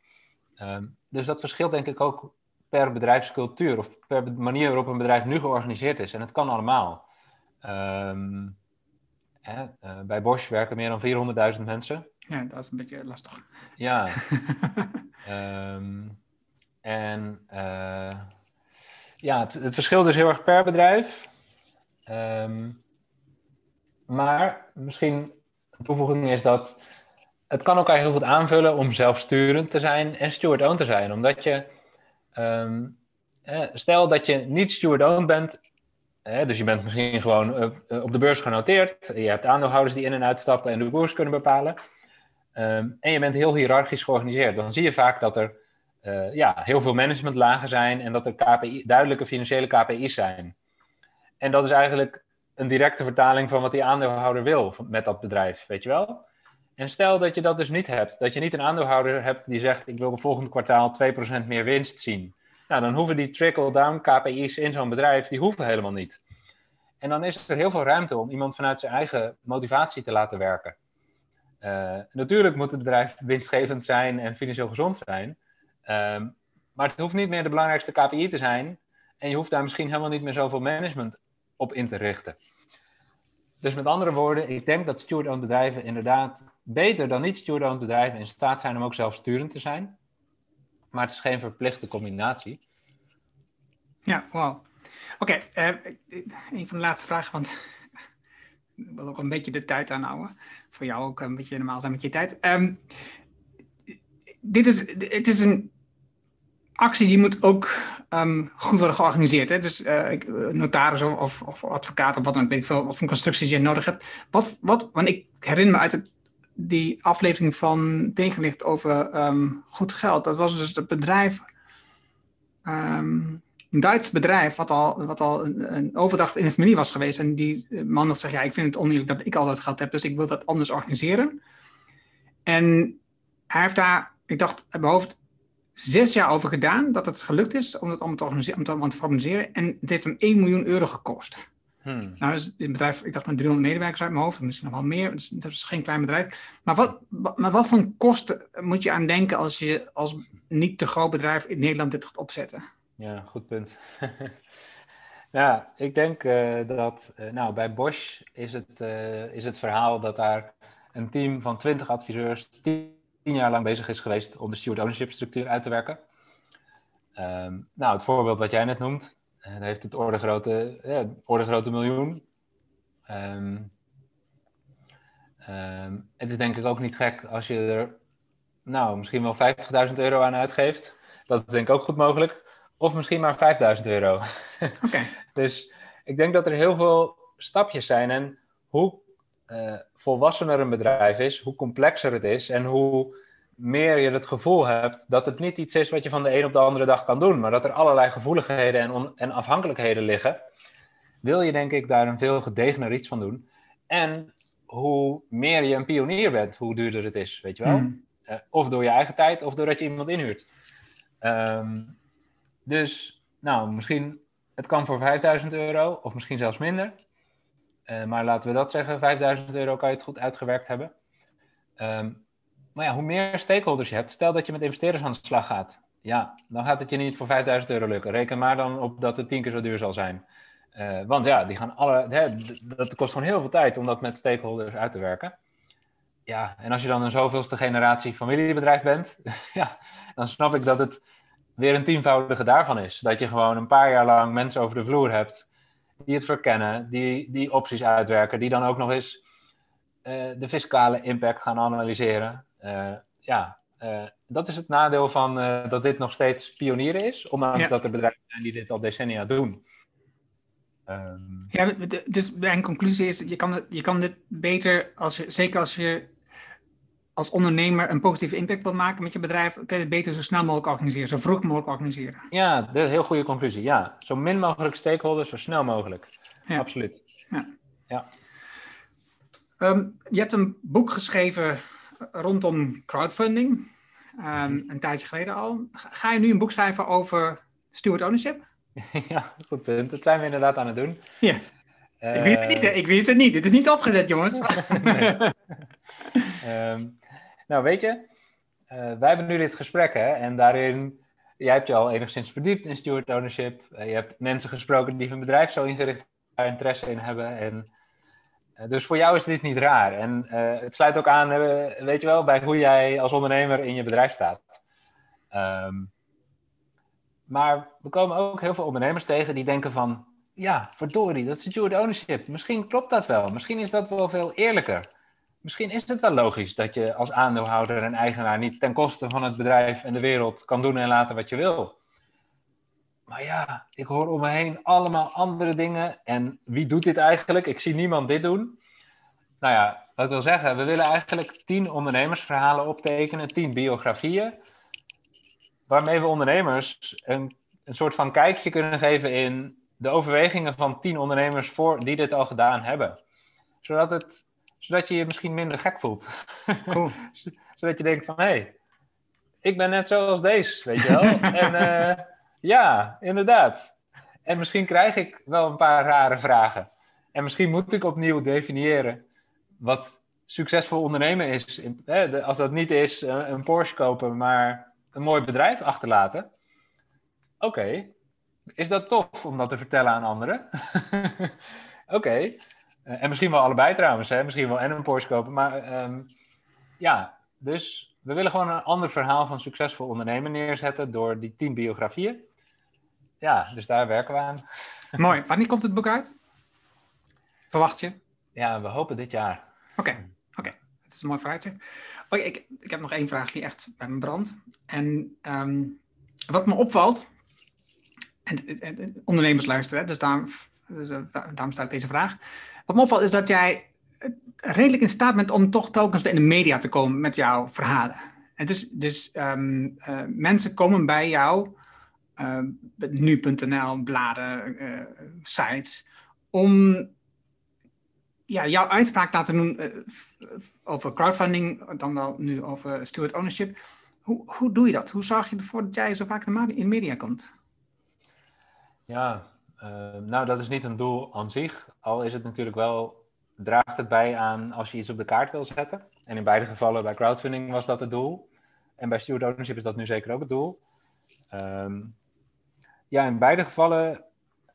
Um, dus dat verschilt denk ik ook per bedrijfscultuur of per manier waarop een bedrijf nu georganiseerd is. En het kan allemaal. Um, hè, uh, bij Bosch werken meer dan 400.000 mensen. Ja, dat is een beetje lastig. Ja. um, en uh, ja, het, het, verschilt dus heel erg per bedrijf. Um, maar misschien een toevoeging is dat het kan elkaar heel goed aanvullen om zelfsturend te zijn en steward-owned te zijn. Omdat je, um, stel dat je niet steward-owned bent, dus je bent misschien gewoon uh, op de beurs genoteerd, je hebt aandeelhouders die in en uitstappen en de koers kunnen bepalen, um, en je bent heel hiërarchisch georganiseerd, dan zie je vaak dat er uh, ja, heel veel managementlagen zijn en dat er KPI, duidelijke financiële KPI's zijn. En dat is eigenlijk een directe vertaling van wat die aandeelhouder wil met dat bedrijf, weet je wel? En stel dat je dat dus niet hebt, dat je niet een aandeelhouder hebt die zegt: Ik wil de volgende kwartaal 2% meer winst zien. Nou, dan hoeven die trickle-down KPI's in zo'n bedrijf, die hoeven helemaal niet. En dan is er heel veel ruimte om iemand vanuit zijn eigen motivatie te laten werken. Uh, natuurlijk moet het bedrijf winstgevend zijn en financieel gezond zijn. Uh, maar het hoeft niet meer de belangrijkste KPI te zijn. En je hoeft daar misschien helemaal niet meer zoveel management op in te richten. Dus met andere woorden, ik denk dat steward-owned bedrijven inderdaad beter dan niet steward-owned bedrijven in staat zijn om ook zelfsturend te zijn. Maar het is geen verplichte combinatie. Ja, wauw. Oké, uh, een van de laatste vragen, want ik wil ook een beetje de tijd aanhouden. Voor jou ook een beetje normaal zijn met je tijd. Um, dit is, het is een actie die moet ook um, goed worden georganiseerd. Hè? Dus uh, notaris of, of advocaat of wat dan ook, weet ik veel, wat voor je nodig hebt. Wat, wat, want ik herinner me uit het, die aflevering van Tegenlicht over um, goed geld. Dat was dus het bedrijf, um, een Duits bedrijf, wat al, wat al een, een, overdracht in de familie was geweest. En die man had gezegd, ja, ik vind het oneerlijk dat ik al dat geld heb, dus ik wil dat anders organiseren. En hij heeft daar, ik dacht uit mijn hoofd, zes jaar over gedaan dat het gelukt is om het allemaal te organiseren, om te organiseren. En het heeft hem 1 miljoen euro gekost. Hmm. Nou, is het bedrijf, ik dacht met 300 medewerkers uit mijn hoofd, misschien nog wel meer. Dus dat is geen klein bedrijf. Maar wat, wat- maar wat voor kosten moet je aan denken als je als niet te groot bedrijf in Nederland dit gaat opzetten? Ja, goed punt. ja, ik denk eh, dat, eh, nou, bij Bosch is het, eh, is het verhaal dat daar een team van 20 adviseurs 10 jaar lang bezig is geweest om de steward ownership structuur uit te werken. Ehm, nou, het voorbeeld wat jij net noemt, daar heeft het orde grote, ja, orde grote miljoen. Ehm, ehm, het is denk ik ook niet gek als je er, nou, misschien wel 50.000 euro aan uitgeeft. Dat is denk ik ook goed mogelijk. Of misschien maar 5000 euro. Oké, Dus ik denk dat er heel veel stapjes zijn. En hoe eh, volwassener een bedrijf is, hoe complexer het is. En hoe meer je het gevoel hebt dat het niet iets is wat je van de een op de andere dag kan doen. Maar dat er allerlei gevoeligheden en, on- en afhankelijkheden liggen. Wil je denk ik daar een veel gedegener iets van doen. En hoe meer je een pionier bent, hoe duurder het is. Weet je wel? Hmm. Eh, of door je eigen tijd, of doordat je iemand inhuurt. Ehm, dus, nou, misschien, het kan voor 5000 euro, of misschien zelfs minder. Eh, maar laten we dat zeggen, 5000 euro kan je het goed uitgewerkt hebben. Ehm, maar ja, hoe meer stakeholders je hebt, stel dat je met investeerders aan de slag gaat. Ja, dan gaat het je niet voor 5000 euro lukken. Reken maar dan op dat het tien keer zo duur zal zijn. Eh, want ja, die gaan alle, hè, dat kost gewoon heel veel tijd om dat met stakeholders uit te werken. Ja, en als je dan een zoveelste generatie familiebedrijf bent, ja, dan snap ik dat het weer een tienvoudige daarvan is. Dat je gewoon een paar jaar lang mensen over de vloer hebt die het verkennen, die, die opties uitwerken, die dan ook nog eens eh, de fiscale impact gaan analyseren. Eh, ja, eh, dat is het nadeel van eh, dat dit nog steeds pionieren is, ondanks Ja. dat er bedrijven zijn die dit al decennia doen. Ehm, Ja, dus mijn conclusie is, je kan, het, je kan dit beter, als je, zeker als je als ondernemer een positieve impact wilt maken met je bedrijf, kun je het beter zo snel mogelijk organiseren, zo vroeg mogelijk organiseren. ja, de heel goede conclusie. Ja, zo min mogelijk stakeholders, zo snel mogelijk. Ja. Absoluut. Ehm, je hebt een boek geschreven rondom crowdfunding, ehm, een tijdje geleden al. Ga je nu een boek schrijven over steward ownership? ja, goed punt. Dat zijn we inderdaad aan het doen. Ja. ik weet het niet, hè. ik weet het niet. Dit is niet opgezet, jongens. Ehm, nou, weet je, eh, wij hebben nu dit gesprek, hè, en daarin, jij hebt je al enigszins verdiept in steward ownership. Eh, je hebt mensen gesproken die hun bedrijf zo ingericht daar interesse in hebben. En, eh, dus voor jou is dit niet raar. En eh, het sluit ook aan, eh, weet je wel, bij hoe jij als ondernemer in je bedrijf staat. Ehm, maar we komen ook heel veel ondernemers tegen die denken van, ja, verdorie, dat is steward ownership. Misschien klopt dat wel. Misschien is dat wel veel eerlijker. Misschien is het wel logisch dat je als aandeelhouder en eigenaar niet ten koste van het bedrijf en de wereld kan doen en laten wat je wil. Maar ja, ik hoor om me heen allemaal andere dingen. En wie doet dit eigenlijk? Ik zie niemand dit doen. Nou ja, wat ik wil zeggen, we willen eigenlijk tien ondernemersverhalen optekenen, tien biografieën. Waarmee we ondernemers een, een soort van kijkje kunnen geven in de overwegingen van tien ondernemers voor, die dit al gedaan hebben. Zodat, het, zodat je je misschien minder gek voelt. Cool. zodat je denkt van, hé, hey, ik ben net zoals deze, weet je wel. en eh, ja, inderdaad. En misschien krijg ik wel een paar rare vragen. En misschien moet ik opnieuw definiëren wat succesvol ondernemen is. Als dat niet is eh, een Porsche kopen, maar een mooi bedrijf achterlaten. Oké, is dat tof om dat te vertellen aan anderen? Oké, Eh, en misschien wel allebei trouwens, hè? misschien wel en een Porsche kopen. Maar ehm, ja, dus we willen gewoon een ander verhaal van succesvol ondernemen neerzetten door die tien biografieën. Ja, dus daar werken we aan. Mooi. Wanneer komt het boek uit? Verwacht je? Ja, we hopen dit jaar. Oké, oké. Het is een mooi vooruitzicht. Oké, ik, ik heb nog één vraag die echt bij me brandt. En ehm, wat me opvalt, en, en- en ondernemers luisteren, hè, dus daarom, dus, eh, da- daarom staat deze vraag. Wat me opvalt is dat jij eh, redelijk in staat bent om toch telkens weer in de media te komen met jouw verhalen. En dus dus ehm, eh, mensen komen bij jou, eh, nu.nl, bladen, eh, sites, om ja, jouw uitspraak laten doen eh, over crowdfunding, dan wel nu over steward ownership, Hoe, hoe doe je dat? Hoe zorg je ervoor dat jij zo vaak in media komt? Ja, uh, nou dat is niet een doel aan zich. Al is het natuurlijk wel, draagt het bij aan als je iets op de kaart wil zetten. En in beide gevallen bij crowdfunding was dat het doel. En bij steward ownership is dat nu zeker ook het doel. Um, ja, in beide gevallen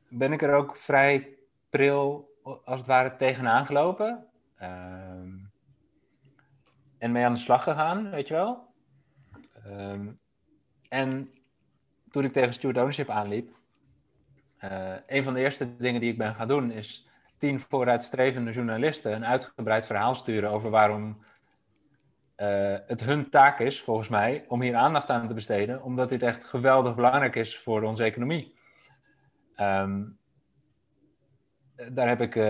ben ik er ook vrij pril, als het ware, tegenaan gelopen. Um, en mee aan de slag gegaan, weet je wel. Um, en toen ik tegen steward ownership aanliep, uh, een van de eerste dingen die ik ben gaan doen is tien vooruitstrevende journalisten een uitgebreid verhaal sturen over waarom uh, het hun taak is, volgens mij, om hier aandacht aan te besteden, omdat dit echt geweldig belangrijk is voor onze economie. Um, daar heb ik, uh,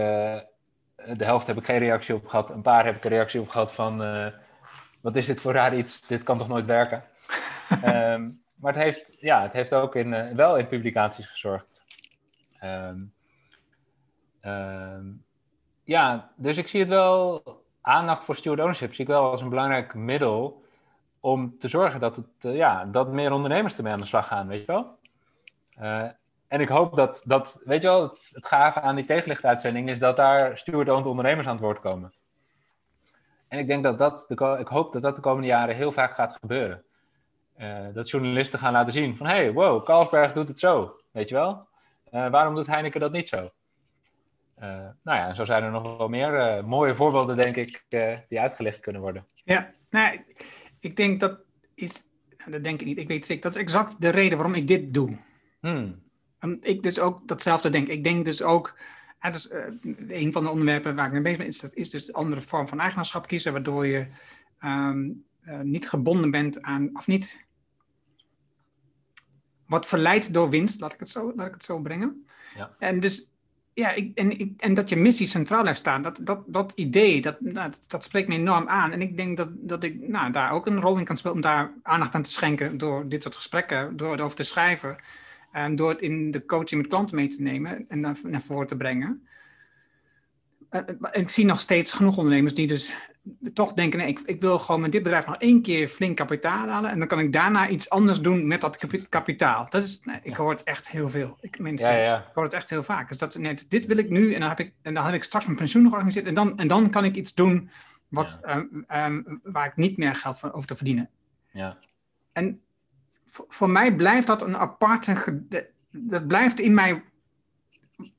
de helft heb ik geen reactie op gehad, een paar heb ik een reactie op gehad van, uh, wat is dit voor raar iets, dit kan toch nooit werken. um, maar het heeft, ja, het heeft ook in, wel in publicaties gezorgd. Um, ja, dus ik zie het wel aandacht voor steward ownership zie ik wel als een belangrijk middel om te zorgen dat, het, uh, ja, dat meer ondernemers ermee aan de slag gaan, weet je wel. Uh, en ik hoop dat, dat weet je wel, het, gave aan die tegenlichtuitzending is dat daar steward-owned ondernemers aan het woord komen. En ik denk dat dat, de, ik hoop dat dat de komende jaren heel vaak gaat gebeuren. Uh, dat journalisten gaan laten zien van, hey, wow, Carlsberg doet het zo, weet je wel. waarom doet Heineken dat niet zo? Uh, nou ja, zo zijn er nog wel meer uh, mooie voorbeelden, denk ik, uh, die uitgelicht kunnen worden. Ja, nou, ik denk dat is, nou, dat denk ik niet, ik weet zeker, dat is exact de reden waarom ik dit doe. Hmm. En ik dus ook datzelfde denk. Ik denk dus ook, het is, een van de onderwerpen waar ik mee bezig ben, is, dat is dus de andere vorm van eigenaarschap kiezen, waardoor je um, niet gebonden bent aan, of niet, wat verleidt door winst, laat ik het zo, laat ik het zo brengen. Ja. En dus ja, en, ik, en dat je missie centraal heeft staan, dat, dat, dat idee, dat, nou, dat, dat, spreekt me enorm aan. En ik denk dat, dat ik nou, daar ook een rol in kan spelen om daar aandacht aan te schenken door dit soort gesprekken, door erover te schrijven, en door het in de coaching met klanten mee te nemen en naar, voren te brengen. Uh, ik zie nog steeds genoeg ondernemers die dus toch denken, nee, ik, ik, wil gewoon met dit bedrijf nog één keer flink kapitaal halen en dan kan ik daarna iets anders doen met dat kapitaal. Dat is, nee, ik hoor het echt heel veel. Ik, mensen, ja, ja. ik hoor het echt heel vaak. Dus dat, nee, dit wil ik nu en dan heb ik, en dan heb ik straks mijn pensioen georganiseerd en dan, en dan kan ik iets doen wat, um, um, waar ik niet meer geld van over te verdienen. Ja. En voor, voor mij blijft dat een aparte, dat blijft in mij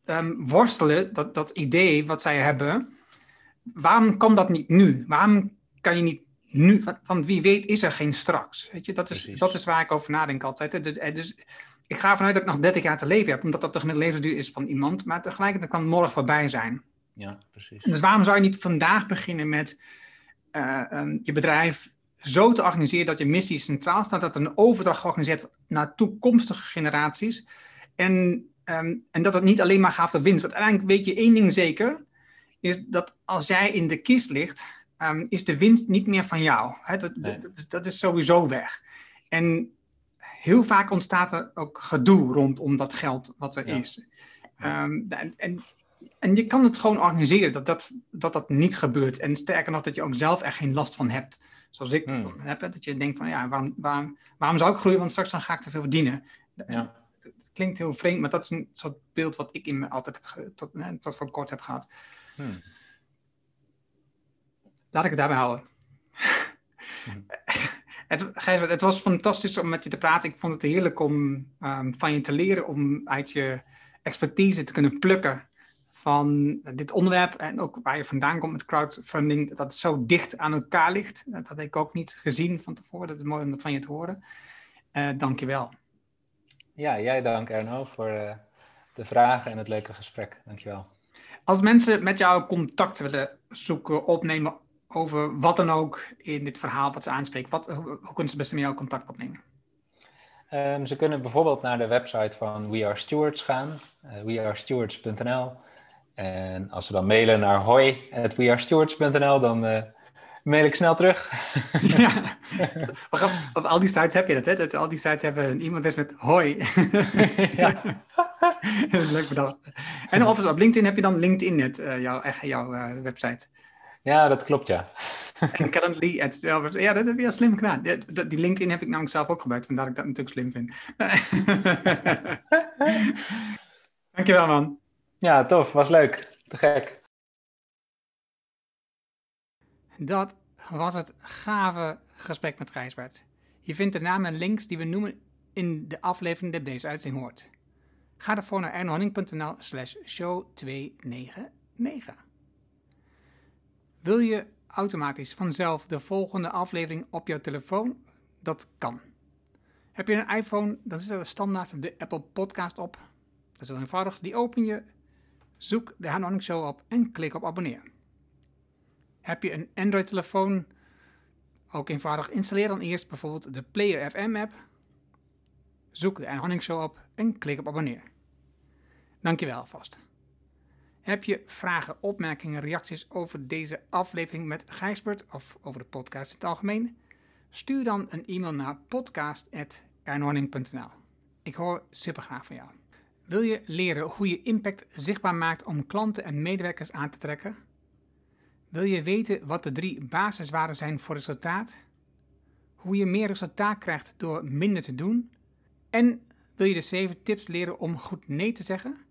um, worstelen, dat, dat idee wat zij hebben waarom kan dat niet nu? Waarom kan je niet nu? Van, wie weet is er geen straks. Weet je, dat is, dat is waar ik over nadenk altijd. Dus, eh, dus ik ga vanuit dat ik nog 30 jaar te leven heb, omdat dat de gemiddelde levensduur is van iemand. Maar tegelijkertijd kan het morgen voorbij zijn. Ja, precies. Dus waarom zou je niet vandaag beginnen met uh, um, je bedrijf zo te organiseren dat je missie centraal staat, dat er een overdracht georganiseerd wordt naar toekomstige generaties. En, um, en dat het niet alleen maar gaat om winst. Want uiteindelijk weet je één ding zeker is dat als jij in de kist ligt, um, is de winst niet meer van jou. Dat, nee. dat, dat, is sowieso weg. En heel vaak ontstaat er ook gedoe rondom dat geld wat er ja. is. Um, en, en, en, je kan het gewoon organiseren dat dat, dat dat niet gebeurt. En sterker nog, dat je ook zelf echt geen last van hebt. Zoals ik dat hmm. heb. Hè? Dat je denkt van ja, waarom, waarom, waarom zou ik groeien? Want straks dan ga ik te veel verdienen. Ja. Het klinkt heel vreemd, maar dat is een soort beeld wat ik in me altijd heb, tot, tot voor kort heb gehad. Hmm. Laat ik het daarbij houden. Hmm. het, Gijs, het was fantastisch om met je te praten. Ik vond het heerlijk om um, van je te leren, om uit je expertise te kunnen plukken van dit onderwerp en ook waar je vandaan komt met crowdfunding, dat het zo dicht aan elkaar ligt. Dat had ik ook niet gezien van tevoren. Dat is mooi om dat van je te horen. Uh, Dank je wel. Ja, jij dank Erno voor uh, de vragen en het leuke gesprek. Dank je wel. Als mensen met jou contact willen zoeken, opnemen over wat dan ook in dit verhaal wat ze aanspreken, wat, hoe, hoe kunnen ze best met jou contact opnemen? Um, ze kunnen bijvoorbeeld naar de website van We Are Stewards gaan, uh, wearestewards.nl. En als ze dan mailen naar hoi@wearestewards.nl, dan uh, mail ik snel terug. ja, op al die sites heb je dat, hè? Dat al die sites hebben een e-mailadres met hoi. ja. dat is leuk bedacht. En of op LinkedIn heb je dan LinkedIn net, uh, jouw, jouw uh, website. Ja, dat klopt, ja. En currently, at, ja, dat heb je heel slim gedaan. Die, die LinkedIn heb ik namelijk zelf ook gebruikt, vandaar dat ik dat natuurlijk slim vind. Dankjewel, man. Ja, tof. Was leuk. Te gek. Dat was het gave gesprek met Gijsbert. Je vindt de namen en links die we noemen in de aflevering die deze uitzending hoort. Ga ervoor naar ernohanning.nl slash show 299. Wil je automatisch vanzelf de volgende aflevering op jouw telefoon? Dat kan. Heb je een iPhone, dan zit er standaard de Apple Podcast op. Dat is heel eenvoudig. Die open je, zoek de Hernohanning Show op en klik op abonneer. Heb je een Android-telefoon? Ook eenvoudig. Installeer dan eerst bijvoorbeeld de Player FM app. Zoek de Hernohanning Show op en klik op abonneer. Dankjewel alvast. Heb je vragen, opmerkingen, reacties over deze aflevering met Gijsbert of over de podcast in het algemeen? Stuur dan een e-mail naar podcast.ernhorning.nl. Ik hoor super graag van jou. Wil je leren hoe je impact zichtbaar maakt om klanten en medewerkers aan te trekken? Wil je weten wat de drie basiswaarden zijn voor resultaat? Hoe je meer resultaat krijgt door minder te doen? En wil je de 7 tips leren om goed nee te zeggen?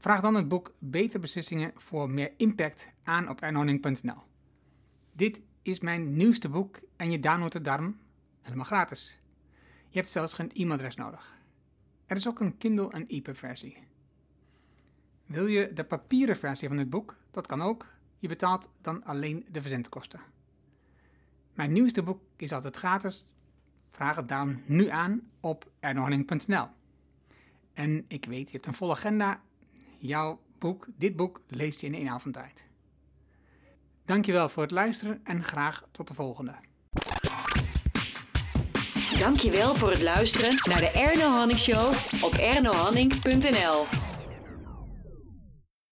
Vraag dan het boek Beter Beslissingen voor meer impact aan op ernhorning.nl. Dit is mijn nieuwste boek en je downloadt het daarom helemaal gratis. Je hebt zelfs geen e-mailadres nodig. Er is ook een Kindle en EPUB versie. Wil je de papieren versie van dit boek? Dat kan ook. Je betaalt dan alleen de verzendkosten. Mijn nieuwste boek is altijd gratis. Vraag het daarom nu aan op ernhorning.nl. En ik weet, je hebt een volle agenda. Jouw boek, dit boek, leest je in één avond tijd. Dankjewel voor het luisteren en graag tot de volgende. Dankjewel voor het luisteren naar de Erno Hanning Show op ernohanning.nl.